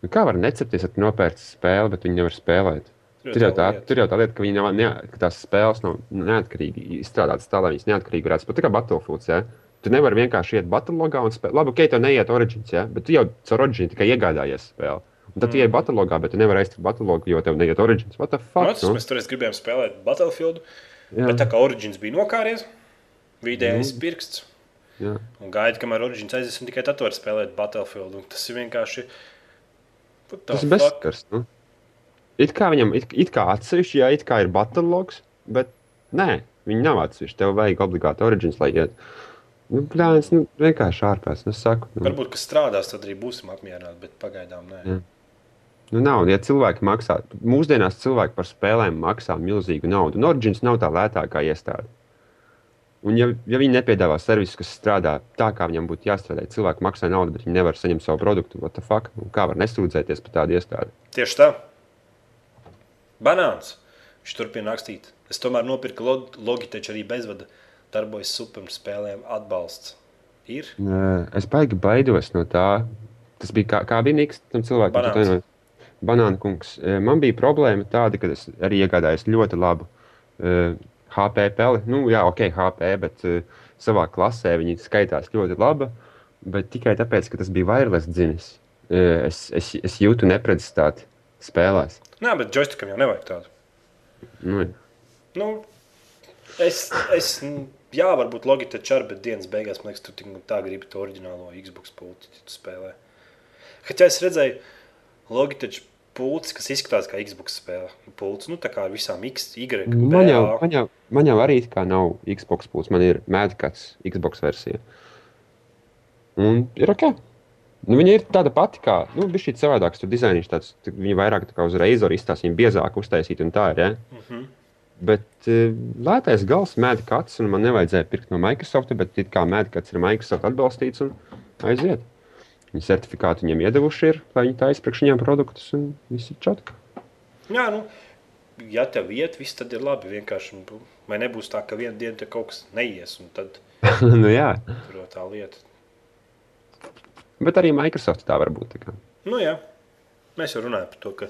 Nu, kā var necepties, ja tu nopērci spēli, bet viņi nevar spēlēt? Tur jau, tā, tur jau tā lieta, ka, nav, ne, ka tās spēles nav neatkarīgi izstrādātas tā, lai viņas neatkarīgi varētu spēlēt. Tā kā Battlefield. Ja? Tu nevari vienkārši iet Battlelogā un spēlēt. Labi, ok, tev neiet Origins, ja? bet tu jau caur Origin tikai iegādājies spēli. Un tad mm. tu ienāc Battlelogā, bet tu nevari aiztikt Battlelogā, jo tev neiet Origins. What the fuck? Mats, nu? mēs toreiz gribējām spēlēt Battlefield, Jā. bet tā kā Origins bija nokāries, vidējais Nu. pirksts. Jā. Un gaida, kamēr Origins aizies, un tikai tad var spēlēt Battlefield. Un tas ir vienkārši. Tas ir bezskars. Nu? It kā viņam it, it kā atsevišķi, jā, it kā ir Battlelog, bet nē, viņi nav atsevišķi. Tev vajag obligāti Origins, lai iet. Nu, plāns, nu, vienkārši ārpus. Nu, saku, nu. Varbūt, ka strādās, tad arī būsim apmierināti, bet pagaidām nē. Jā. Nu, nav, ja cilvēki maksā, mūsdienās cilvēki par spēlēm maksā milzīgu naudu. Un Origins nav tā lētākā iestāde. Un, ja, ja viņi nepiedāvā servisu, kas strādā tā, kā viņam būtu jāstrādā, cilvēki maksā naudu, bet viņi nevar saņemt savu produktu, what the fuck? Nu, kā var nesūdzēties par tādu iestādi? Tieši tā. Banāns. Viņš turpina rakstīt. Es tomēr nopirku log Logitech arī bezvada. Darbojas super spēlēm atbalsts. Ir? Nē, Es baigi baidos no tā. Tas bija kā, kā bija Niks tam cilvēkam. Banāns. Banāna kungs. E, Man bija problēma tāda, ka es arī iegādājos ļoti labu uh, HP peli. Nu, jā, ok, HP, bet uh, savā klasē viņi skaitās ļoti labi. Bet tikai tāpēc, ka tas bija wireless dzinis, uh, eh, es, es, es jūtu neprecizitāti spēlēs. Nē, bet joystickam jau nevajag tādu. Nu, jā. nu, es, es, jā, varbūt Logitech ar, bet dienas beigās, man liekas, tu tā gribi to oriģinālo Xbox pulti, tu spēlē. Kad es redzēju Logitech pults, kas izskatās kā Xbox spēle. Pults, nu tā kā ar visām X, Y, man, jau, man, jau, man jau arī it kā nav Xbox pūles, man ir Madcats Xbox versija. Un ir ok. Nu, viņa ir tāda pati kā, nu, bija šī savādāka. Tur dizainīgs tāds, viņa vairāk tā kā uz reizoru izstāsta, viņa biezāk uztaisīta un tā ir. Ja? Mm -hmm. Bet uh, lētais gals kāds, un man nevajadzēja pirkt no Microsoft, bet it kā kāds ir Microsoft atbalstīts un aiziet. Viņa certifikātu viņiem iedevuši ir, lai viņi taisa priekš viņiem produktus, un viss ir čatka. Jā, nu, ja tev iet, viss tad ir labi. Vienkārši, nu, vai nebūs tā, ka vienā dienā kaut kas neies, un tad nu, jā, tur jau tā lieta. bet arī Microsoft tā var būt. tā. Nu, jā, mēs jau runājam par to, ka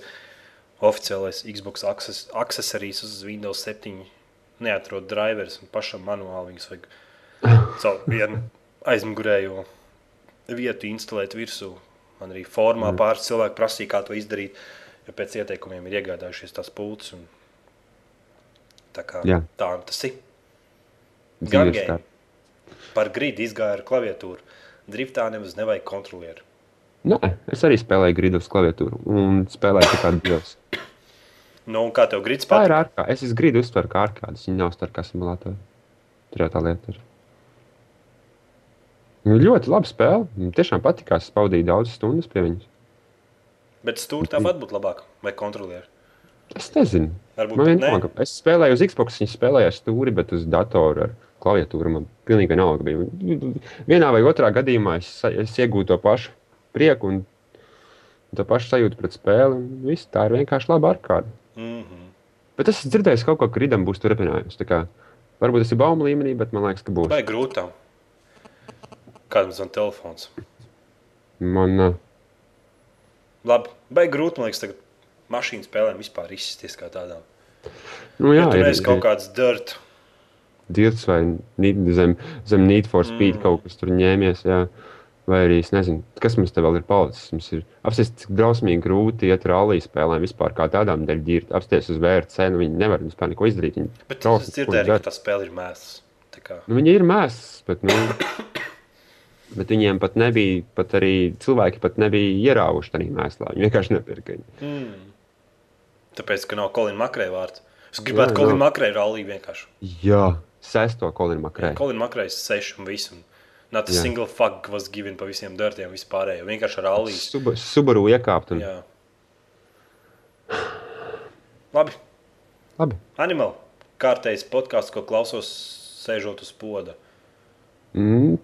oficiālais Xbox access- accessories uz Windows 7 neatrod drivers un pašam manuāli viņus vajag caur vienu aizmugurējo vietu instalēt virsū. Man arī formā mm. pāris cilvēki prasīja, kā to izdarīt, jo pēc ieteikumiem ir iegādājušies tās pults. Un... Tā kā Jā. tā tas ir. Gangē. tā. Par grīdu izgāja ar klaviatūru. Driftā nemaz nevajag kontrolieru. Nē, es arī spēlēju grīdu uz klaviatūru un spēlēju tā kā divas. Nu, un kā tev grīds Tā ir patīk? ārkārta. Es grīdu uztveru kā ārkārtas. Viņa nav starp kā simulātori. Tur jau tā lieta ir. Nu, ļoti labi spēle. Man tiešām patīkās. Es pavadīju daudzas stundas pie viņas. Bet stūri tāpat būtu labāk, vai kontrolieri. Es nezinu. Varbūt Man vienalga. ne. Es spēlēju uz Xbox, viņa spēlēja ar stūri, bet uz datora ar klaviatūru man pilnīgi vienalga bija. Vienā vai otrā gadījumā es, es iegūtu to pašu prieku un, to pašu sajūtu pret spēli. Viss, tā ir vienkārši laba ārkārta. Mm -hmm. Bet es esmu dzirdējis kaut ko, ka rītam būs turpinājums. Kā, Varbūt tas ir baumu līmenī, bet man liekas, ka būs. Vai grūtām? Kādam zvan telefons? Man, uh, Labi, vai grūti, man liekas, tagad mašīnu spēlēm vispār izsisties kā tādām. nu, Jā, ja tur ir, ir kaut ir kāds dirt. dirts vai zem, zem Need for Speed Mm. kaut kas tur ņēmies. Jā. Vai arī es nezinu, kas mums te vēl ir palicis. Mums ir apstāties, cik drausmīgi grūti iet rallija spēlēm vispār kā tādām dēļ ģirt. Apstāties uz VRC, nu viņi nevar vispār neko izdarīt. Viņi, Bet es dzirdēju, ka tā spēle ir mēsls. Nu, viņi ir mēsls, bet, nu, bet viņiem pat nebija, pat arī cilvēki pat nebija ierāvuši tajā mēslā. Viņi vienkārši nepirka. viņu. Mm. Tāpēc, ka nav Kolina Makrēja vārds. Es gribētu Kolina. Makrēja rallija vienkārši. Jā, sesto kolinu makrē. Kolina Makrēja seši un visu. Not a Jā. single fuck was given pa visiem dirtiem vispārējo. Vienkārši ar rallija. Suba, Subaru iekāpt. Un... Jā. Labi. Labi. Animal. Kārtējs podkāsts, ko klausos, sēžot uz poda. Mm,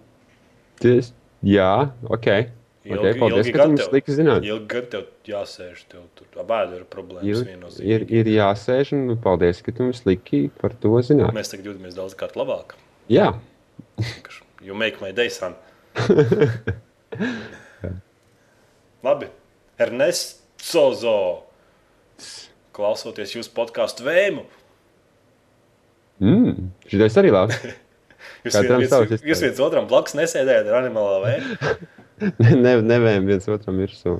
ties, jā, ok. Ilgi- okay paldies, ilgi ka tu mums liki zināt. Ilgi gan tev jāsēž, tev tur abēdu ir problēmas Ir, ir, viennozīmīgi. ir jāsēž, un paldies, ka tu mums liki par to zināt. Mēs tagad jūtamies daudz kārt labāk. Jā, You make my day, son. Labi. Ernests Sozo. Klausoties jūsu podkāstu vēmu. mm, šitais arī labi. Jūs, viens, jūs viens otram blakus nesēdējat ar animālā vēju. ne, nevējam viens otram virsū.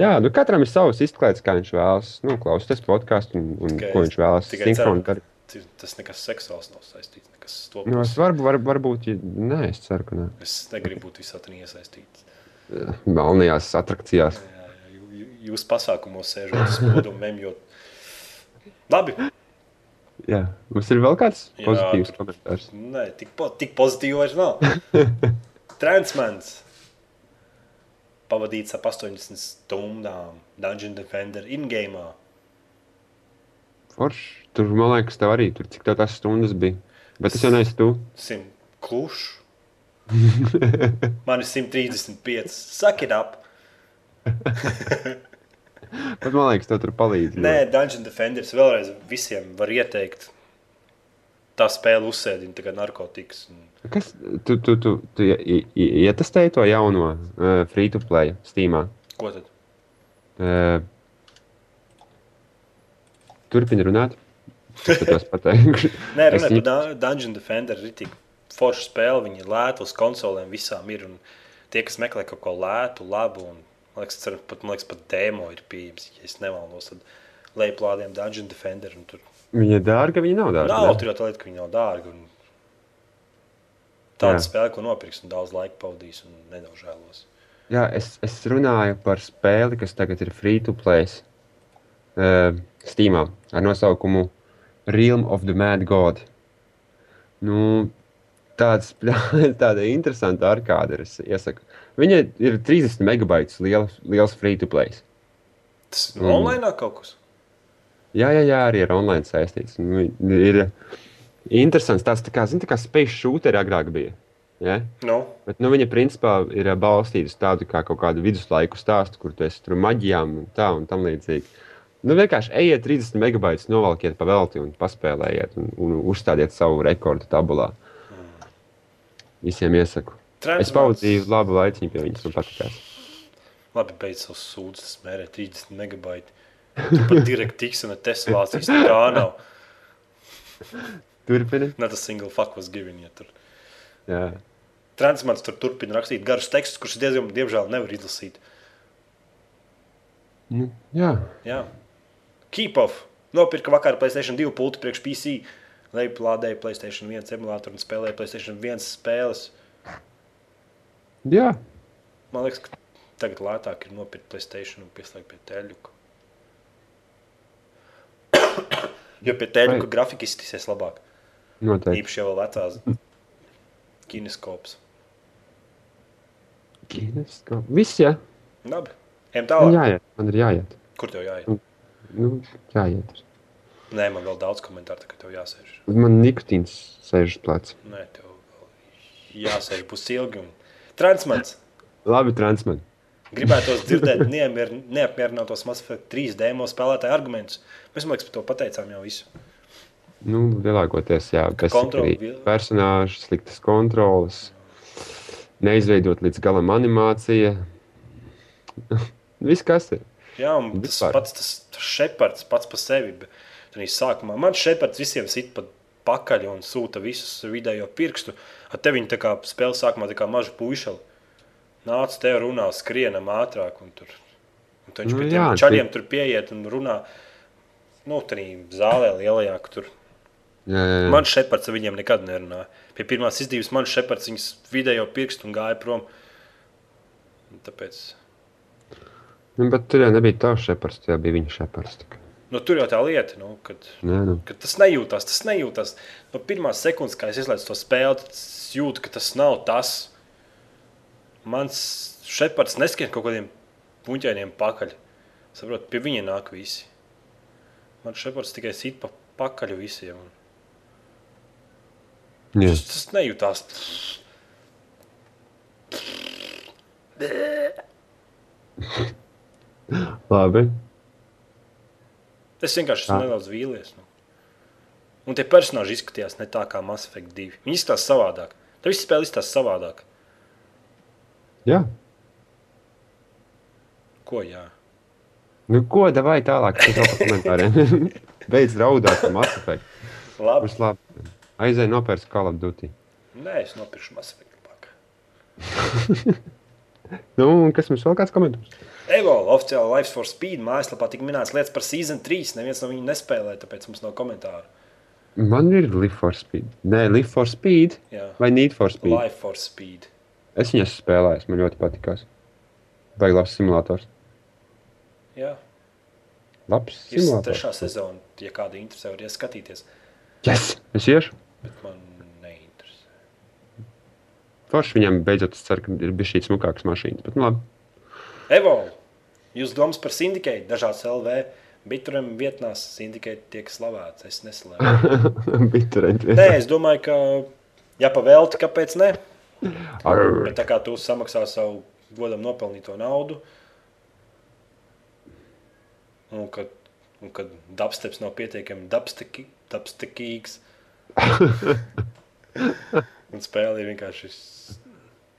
Jā, nu katram ir savs izklaides, kā viņš vēlas. Nu, klausīties podkāstu, un, un Tikai ko viņš vēlas. ceru, ka. Tas nekas seksuāls nav saistīts. Nekas Nu, es varbūt, var, varbūt, ja, nē, es ceru, ka nē. Es negribu būt visā tajā iesaistīts. Melnajās atrakcijās. Jā, jā, jū- jū- Jūs pasākumos sēžat uz spodu un memjot. Labi. Jā, mums ir vēl kāds Jā, pozitīvs tur- komentārs. Nē, tik, po, tik pozitīvi vairs nav. Transmans. Pavadīts ap 80 stundām Dungeon Defender in-game. Forši. Tur, man liekas, tev arī tur cik tās stundas bija. Bet tas jau neesi tu. Simt klušs. Man ir 135. Saki, ap. Bet man liekas, tev tur palīdz. Nē, Dungeon Defenders vēlreiz visiem var ieteikt. Tā spēle uzsēdina tagad narkotikas. Un... Kas, tu, tu, tu, tu ie- ie- ie- ietestēji to jauno uh, free to play Steamā. Ko tad? Uh, Turpini runāt. Tos pateikšu. Nē, runājot par Dun- Dungeon Defender, ir tik forša spēle. Viņi ir lēti uz konsolēm, visām ir. Un tie, kas meklē kaut ko lētu, labu, un man liekas, cer- pat, man liekas, pat demo ir pieejams, ja es nemaldos. Tad lejuplādiem Dungeon Defender. Tur Viņa ir dārga, viņa nav dārga. nav ne? tur jau tā lieta, ka viņi nav dārgi. un Tāda Jā. spēle, ko nopirks un daudz laika pavadīs un nenožēlos. Jā, es, es runāju par spēli, kas tagad ir free to play. Uh, Steamā ar nosaukumu Realm of the Mad God. Nu, tāds, tāda interesanta arkāde. ir, Es iesaku. Viņa ir 30 megabaitus liels, liels free to play. Tas ir Mm. online kaut kas. Jā, jā, jā, arī ar online saistīts. Nu, ir interesants tāds, tā kā, zini, tā kā space shooter agrāk bija. Ja? Nu, Bet nu, viņa principā ir ā, balstīta uz tādu kā kaut kādu viduslaiku stāstu, kur tu esi tur maģijām un tā un tam līdzīgi. Nu, vienkārši ejiet 30 megabaitus, novalkiet pa velti un paspēlējiet un, un uzstādiet savu rekordu tabulā. Visiem iesaku. Es pavadīju labu laiku pie viņas, man patīkās. Labi, beidz savus sūdzes, mērē 30 megabaiti. Tu pat direkt tiks un teslācijas nekā nav. Turpini. Not a single fuck was given, ja tur. Jā. Transmans tur turpina rakstīt garus tekstus, kurus diezgan, diemžēl nevar izlasīt. Nu, jā. Jā. Keep off. Nopirka vakar Playstation 2 pultu priekš PC. Lai plādēja Playstation 1 emulātoru un spēlēja Playstation 1 spēles. Jā. Man liekas, ka tagad lētāk ir nopirkt Playstation un pieslēgt pie teļuka. jo pie teļuka Vai- grafika izskatīsies labāk. Noteikti. Īpaši jau vecās kineskops. Kines, kā- Viss, jā. Labi. Ejam tālāk. jāiet. Man ir jāiet. Kur tev jāiet? Nu, jāiet. Nē, man vēl daudz komentāru, tā kā tev jāsēž. Man nikotīns sēž uz pleca. Nē, tev jāsēž būs ilgi. Un... Transmats. Labi, transmēr. Gribētu dzirdēt neapmier- neapmierinātos Mass Effect 3 demo spēlētāju argumentus. Mēs, man liekas, par to pateicām jau visu. Nu, lielākoties, jā, tas ir personāžs, sliktas kontrolas, neizveidot līdz galam animācija. Viss, kas ir. Jā, un tas Vispār. pats tas šepards pats par sevi. bet Tad sākumā man šepards visiem sit pa pakaļ un sūta visus vidējo pirkstu. Ar tevi viņi tā kā spēle sākumā tā kā maža puišali. Nāc te runā, skrienam ātrāk. Un tur, un viņš Nu pie tiem čaļiem tur pieiet un runā. Nu, tādā zālē lielajā, ka tur Jā, jā, jā. Man šepards ar viņiem nekad nerunāja. Pie pirmās izdevības man šepards viņas vidējo pirkstu un gāja prom. Un Tāpēc Nu, bet tur jau nebija tavs šepards, jau bija viņa šepards. tā kā. Nu, tur jau tā lieta, nu, kad, Nē, nu. kad tas nejūtas. Tas nejūtas. No pirmās sekundes, kad es izlaidu to spēli, jūtu, ka tas nav tas. Mans šepards neskrien kaut kādiem puņķainiem pakaļ. Saprot, pie viņa nāk visi. Man šepards tikai sit pa pakaļ visiem. un. Tas, tas nejūtās. Labi. Es vienkārši esmu nedaudz vīlies. Nu. Un tie personāļi izskatījās ne tā kā Mass Effect 2. Viņi izskatās savādāk. Tā viss spēle izskatās savādāk. Jā. Ko jā? Nu, ko, vai tālāk par to komentāriem? Beidz raudāt par Mass Effect. Labi. Būs labi. Aizēj nopērts Call of Duty. Nē, es nopirkšu Mass Effect. labāk. Nu, un kas mums vēl kāds komentārs? Evolve, oficiāli Life for Speed mājaslapā tika minēts lietas par Season 3. Neviens no viņiem nespēlē, tāpēc mums nav komentāru. Man ir Live for Speed. Nē, Live for Speed Jā. vai Need for Speed. Life for Speed. Es viņu esmu spēlējis, man ļoti patīkās. Baigi labs simulators. Jā, Labs ir simulators. trešā sezona. Ja kāda interesē, var ieskatīties. Yes! Es iešu. Bet man neinteresē. Forši viņam beidzot es ceru, ka ir bijis šīs smukākas mašīnas. Bet, nu, labi. Evolve, jūs domas par Syndicate, dažādas LV. Bituriem vietnās Syndicate tiek slavēts. Es neslēdzu. Nē, es domāju, ka, ja pavēlti, kāpēc ne? Arr. Bet tā kā tu samaksā savu godam nopelnīto naudu, un kad, un kad dubsteps nav pietiekami dubsteki- dubstekīgs, un spēle ir vienkārši.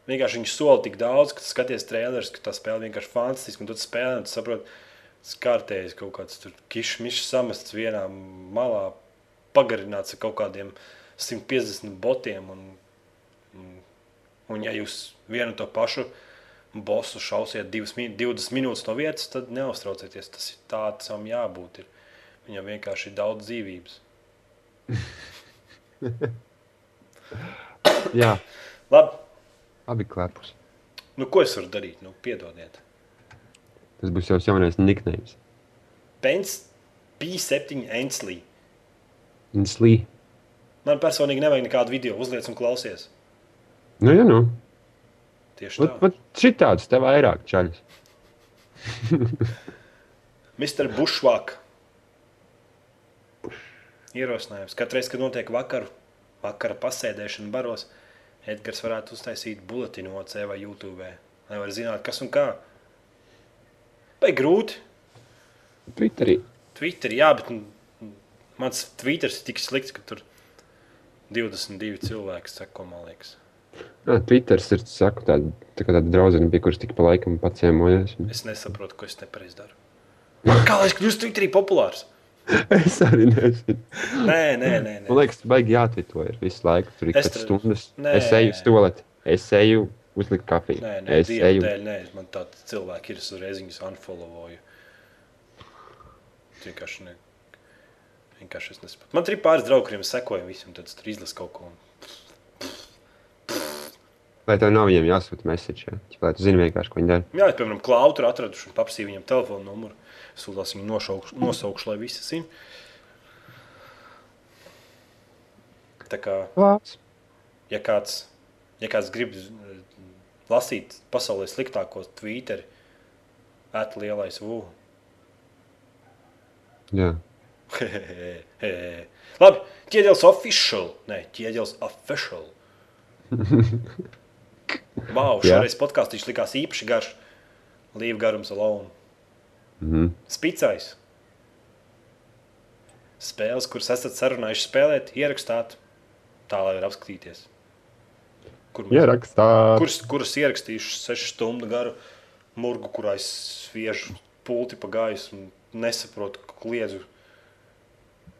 Vienkārši viņš sola tik daudz, ka skaties trailerus, ka tā spēle vienkārši fantastiska. Un tu spēlē, un tu saproti, skārtējis kaut kāds kišs samests vienā malā, pagarināts ar kaut kādiem 150 botiem. Un, un, un ja jūs vienu to pašu bosu šausiet divas, mi- 20 minūtes no vietas, tad neuztraucieties. Tas ir tāds, kam jābūt. Ir. Viņam vienkārši ir daudz dzīvības. Jā, Labi, abi klepus. nu, ko es varu darīt? Nu, piedodiet. Tas būs jau jaunais niknējums. Pence P7 Ensley. Slī. Man personīgi nevajag nekādu video, uzliec un klausies. Nu, jā, nu. Tieši Vat, tā. vat šitāds te vairāk čaļas. Mr. Bushwalk. Ierosinājums. Katru reizi, kad notiek vakaru, vakara pasēdēšana baros, Edgars varētu uztaisīt buletinu OC vai YouTube. Lai var zināt, kas un kā. Vai grūti? Twitterī. Twitter, jā, bet mans Twitter ir tik slikts, ka tur 22 cilvēki seko, man liekas. Jā, Twitters ir saku, tāda, tā tāda draudzene, pie kuras tik pa laikam paciemojos. Es nesaprotu, ko es nepareizi daru. Kā lai es kļūstu Twitterī populārs? es arī nezinu. Nē, nē, nē. nē. Man liekas, baigi jātvito ir visu laiku. Tur ir pēc tur- stundas. Nē. Es eju uz toleti. Es eju uzlikt kafiju. Nē, nē, es Dieva eju. dēļ, nē, man tādi cilvēki ir, es uzreiz viņus unfollowoju. Vienkārši ne. Vienkārši es nesaprotu. Man ir pāris draugi, kuriem sekoju visam, tad tur izlasu kaut ko. Lai tev nav viņiem jāsūta message. Ja? Lai tu zini vienkārši, ko viņi dara. Jā, piemēram, klāvu tur atraduši un paprasīju viņam telefonu numuru. Sūlos viņu nošaukšu, nosaukšu, lai visi zina. Tā kā, ja kāds, ja kāds grib eh, lasīt pasaulē sliktākos Twitter, ēt lielais V. Jā. Labi, ķieģelis official. Nē, ķieģelis official. Wow, Jā. šoreiz podkāstīši likās īpaši garš. Līva garums alone. Mhm. Spicais. Spēles, kuras esat sarunājuši spēlēt, ierakstāt tā, lai var apskatīties. Kur mēs- Ierakstā. Kuras, kuras ierakstījuši sešu stundu garu murgu, kurā es sviežu pulti pa gaisu un nesaprotu, kliedzu,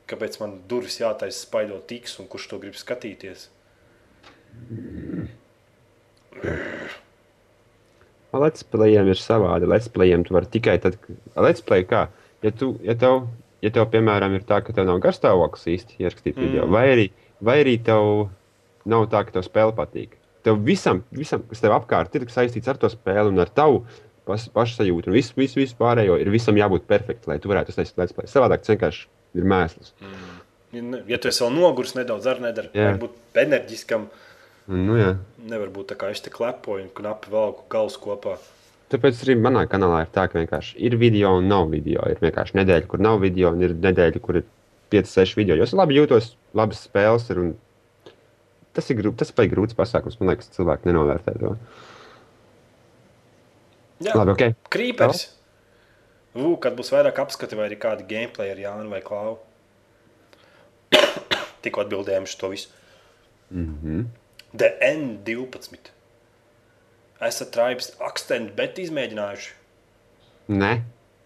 kāpēc man durvis jātaisa spaidot tiks un kurš to grib skatīties. Let's playiem ir savādi. Let's playiem tu vari tikai tad, play kā. Ja, tu, ja, tev, ja tev, piemēram, ir tā, ka tev nav garstāvoklis īsti ierakstīt mm. video, vai arī, vai arī tev nav tā, ka tev spēle patīk. Tev visam, visam, kas tev apkārt ir saistīts ar to spēli un ar tavu pas, pašsajūtu, un visu, visu, visu pārējo ir visam jābūt perfektam, lai tu varētu uztaisīt let's play. Savādāk tas vienkārši ir mēsls. Ne- Ja tu esi vēl noguris nedaudz ar nedara, būt enerģiskam, Un, nu, jā. nevar būt tā kā es te klepoju un knapi velku galus kopā. Tāpēc arī manā kanālā ir tā, ka vienkārši ir video un nav video. Ir vienkārši nedēļa, kur nav video, un ir nedēļa, kur ir 5, 6 video. Jo es labi jūtos, labas spēles ir. un Tas ir, grū- tas ir grūts pasākums. Man liekas, cilvēki nenovērtē to. Jā, Labi, ok. Krīpers. Vū, kad būs vairāk apskati vai arī kādi gameplay ar Jānu vai Klau. Tikko atbildējām to visu. Mm -hmm. DN12. Esat tribes akcentu, bet izmēģinājuši. Nē,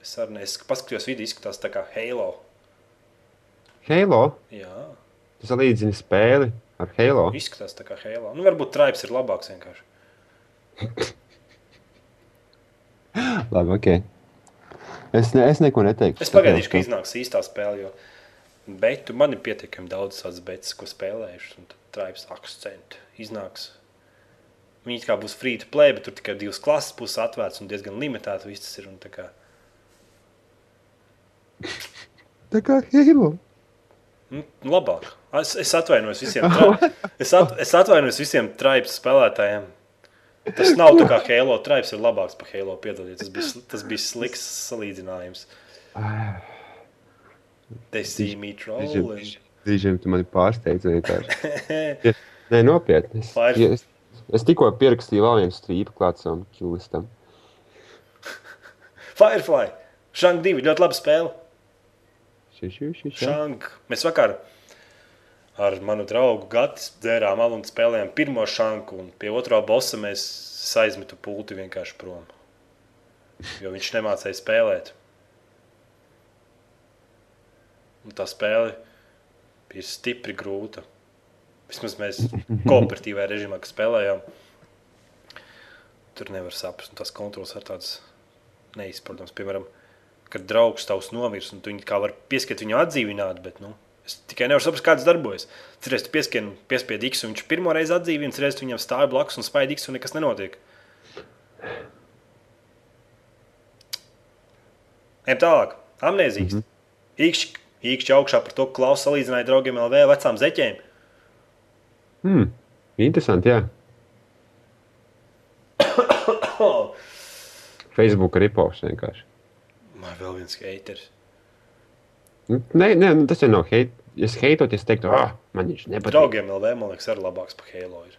Es arī paskatījos video, izskatās tā kā Halo. Halo. Jā, Tas salīdzina spēli ar Halo. izskatās tā kā Halo. Nu, varbūt tribes ir labāks vienkārši. Labi, ok. Es, ne, es neko neteikšu. Es pagaidīšu, ka iznāks īstā spēle, jo betu man ir pietiekami daudz tādas betas, ko spēlējuši, un tad tribes akcentu iznāks. Viņi kā būs free to play, bet tur tikai divas klases būs atvērts un diezgan limitēti viss tas ir. tā kā- Tā kā Halo. Nu, labāk. Es, es atvainojos visiem. Tra... Es, at, es atvainojos visiem tribes spēlētājiem. Tas nav tā kā Halo. Tribes ir labāks par Halo. Piedodiet, tas bija, tas bija slikts salīdzinājums. They see me trolling. Dīžiem tu mani pārsteidz vienkārši. Nē, nopietni. Es, ja es, es tikko pierakstīju vēl vienu strīpu klāt savam čūlistam. Firefly. Shang 2. Ļoti laba spēle. Ši, ši, ši. Shang. Mēs vakar ar manu draugu Gatis dzērām alu un spēlējām pirmo šanku. Un pie otrā bossa mēs aizmetu pulti vienkārši prom. Jo viņš nemācīja spēlēt. Un tā spēle bija stipri grūta. Vismaz mēs kooperatīvā režīmā, kad spēlējām, tur nevar saprast. Tās kontrols ir tādas neizprotams. Piemēram, kad draugs tavs nomirs, un tu viņu kā var pieskatīt viņu atdzīvināt, bet nu, es tikai nevaru saprast, kā tas darbojas. Cerēs, tu pieskieni, piespiedi X, un viņš pirmo reizi atdzīvina, cerēs, tu viņam stāv blakus un spaidi X, un nekas nenotiek. Ejam tālāk. Amnēzijas. Mm -hmm. Īkšķi, augšā par to, ka klausa salīdzināja draugiem LV vecām zeķēm. Hmm. Interesanti, jā. Facebook riposts vienkārši. man vēl viens haters. Nu, Nē, nē, nu, tas jau nav hate. Es heitot, es teiktu, ah, man viņš nepatīk. Draugiem LV, man liekas, arī labāks par Halo. Ir.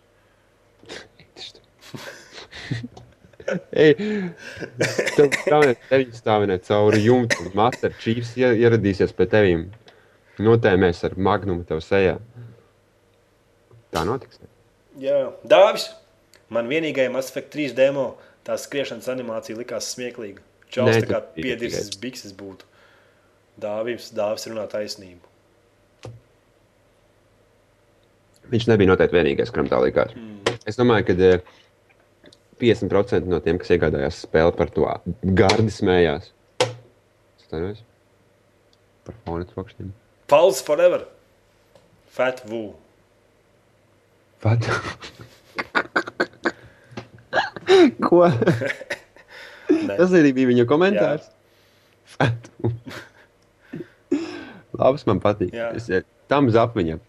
Ej, tev tevi stāvināt cauri jumtam, Master Chiefs ie- ieradīsies pie tevīm. Notēmēs ar magnumu tev sejā. Tā notiks. ne? Jā, Dāvis. Man vienīgajam Mass Effect 3 demo tā skriešanas animācija likās smieklīga. Nē, tā kā piedirsis bikses būtu. Dāvis, Dāvis runā taisnību. Viņš nebija noteikti vienīgais, kuram tā likās. Mm. Es domāju, ka eh, 50% no tiem, kas iegādājās spēli par to gardi smējās. Skatājos par fonu trokšņiem. Pauls forever. Fat Wu. Pat. Ko? Tas arī bija viņa komentārs. Labs man patīk. Jā. Es, tam zap viņam.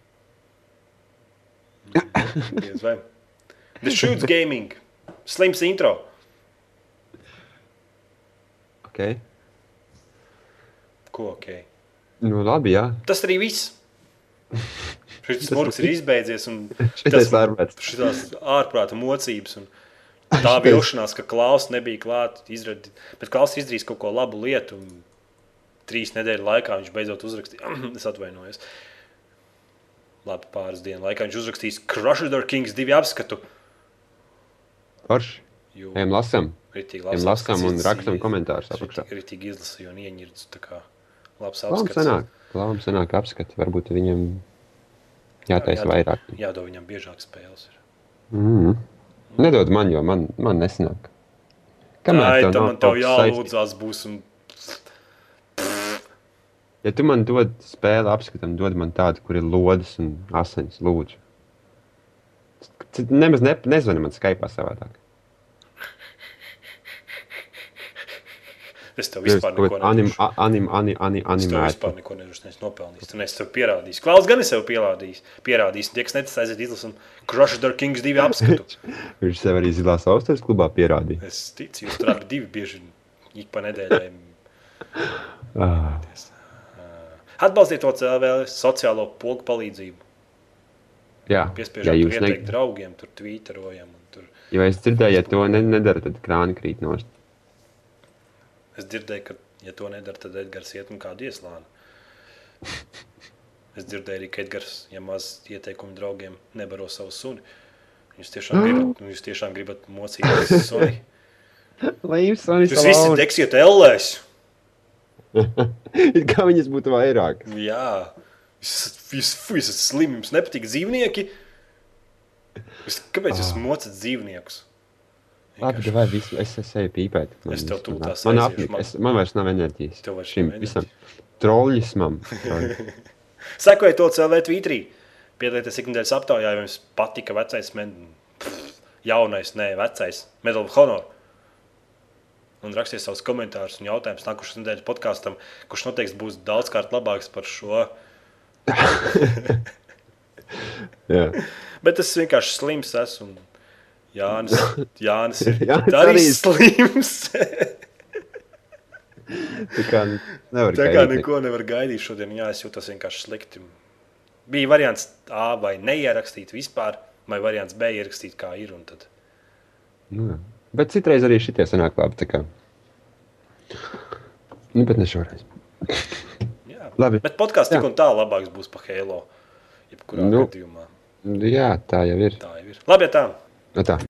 Diez vai. The Shoots Gaming. Slims intro. Okay. Ko ok. Nu, labi, jā. Tas arī viss. Šis Tas smurks ir izbeidzies. un darbs. Šitās ārprāta mocības. Un tā vilšanās, ka Klaus nebija klāts. Izradi... Bet Klaus izdarīs kaut ko labu lietu. Un trīs nedēļu laikā viņš beidzot uzrakstīja. es atvainojos. Labi, pāris dienu laikā viņš uzrakstīs Crusader Kings divi apskatu. Forši. Ejam lasam. ritīgi labs lasām un rakstam komentārus apakšā. Ritīgi izlasīju un ieņirdu. Labs apskats. sanāk. Klāvam sanāk apskati. Varbūt viņam jātaisa jādod- vairāk. Jādod viņam biežāk spēles. ir. Mm. Nedod man, jo man, man nesanāk. Ai, tev tam man tev jālūdzās būs. Un... Ja tu man dod spēli apskatam, dod man tādu, kur ir lodes un asins, lūdzu. Nemaz ne, nezvani man Skype savādāk. Es tev vispār neko anim, nedošu. a- anim, anim, anim, Es tev vispār neko nedošu. Es nopelnīju. Tu neesi tev pierādījis. Klaus gan es tev pierādījis. Pierādījis. Tie, kas netic aiziet izlasu un Crusader Kings divi apskatu. Viņš sev arī zilās austas klubā pierādīja. Es ticu, jūs tur abi divi bieži ik pa nedēļai. Ah, Atbalstiet to CLV sociālo pogu palīdzību. jā, Piespiežam ja jūs ieteikt ne, draugiem, tur tvīterojam. Tur. jo es dzirdēju, ja to ne, nedara, tad krāni krīt nost. Es dzirdēju, ka, ja to nedara, tad Edgars iet un kādu ieslāni. Es dzirdēju arī, ka Edgars, ja maz ieteikumu draugiem, nebaro savu suni. Jūs tiešām gribat, jūs tiešām gribat mocīt suni. Lai jums sanīs Jūs visi degsiet ellēs. Kā viņas būtu vairāk? Jā, jūs, esat slimi, jums nepatīk dzīvnieki. Jūs, kāpēc jūs mocat dzīvniekus? Labi, vai visu, es, es eju pīpēt. Man, Es tev tūlīt tās man, apnik, man- es, man vairs nav enerģijas. Tev vairs Šim visam troļļismam. Sekojiet to CLV tvītrī. Piedalieties ikdienas aptaujā, ja jums patika vecais, med... Jaunais, nē, vecais Medal of Honor. Un rakstiet savus komentārus un jautājumus nākošais nedēļas podkāstam, kurš noteikti būs daudzkārt labāks par šo. Jā. Bet es vienkārši slims esmu. Jānis, Jānis ir Jānis arī slims. Tā kā Tā kā neko nevar gaidīt šodien, jā, es jūtos vienkārši slikti. Bija variants A vai neierakstīt vispār, vai variants B ierakstīt kā ir. un Tad... Nu, bet citreiz arī šitie sanāk labi. Nu, bet ne šoreiz. Jā. Labi. Bet podkāsts tik un tā labāks būs par Halo. Jebkurā Nu. gadījumā Jā, tā jau ir. tā jau ir. Labi, ja tā. Nu, tā.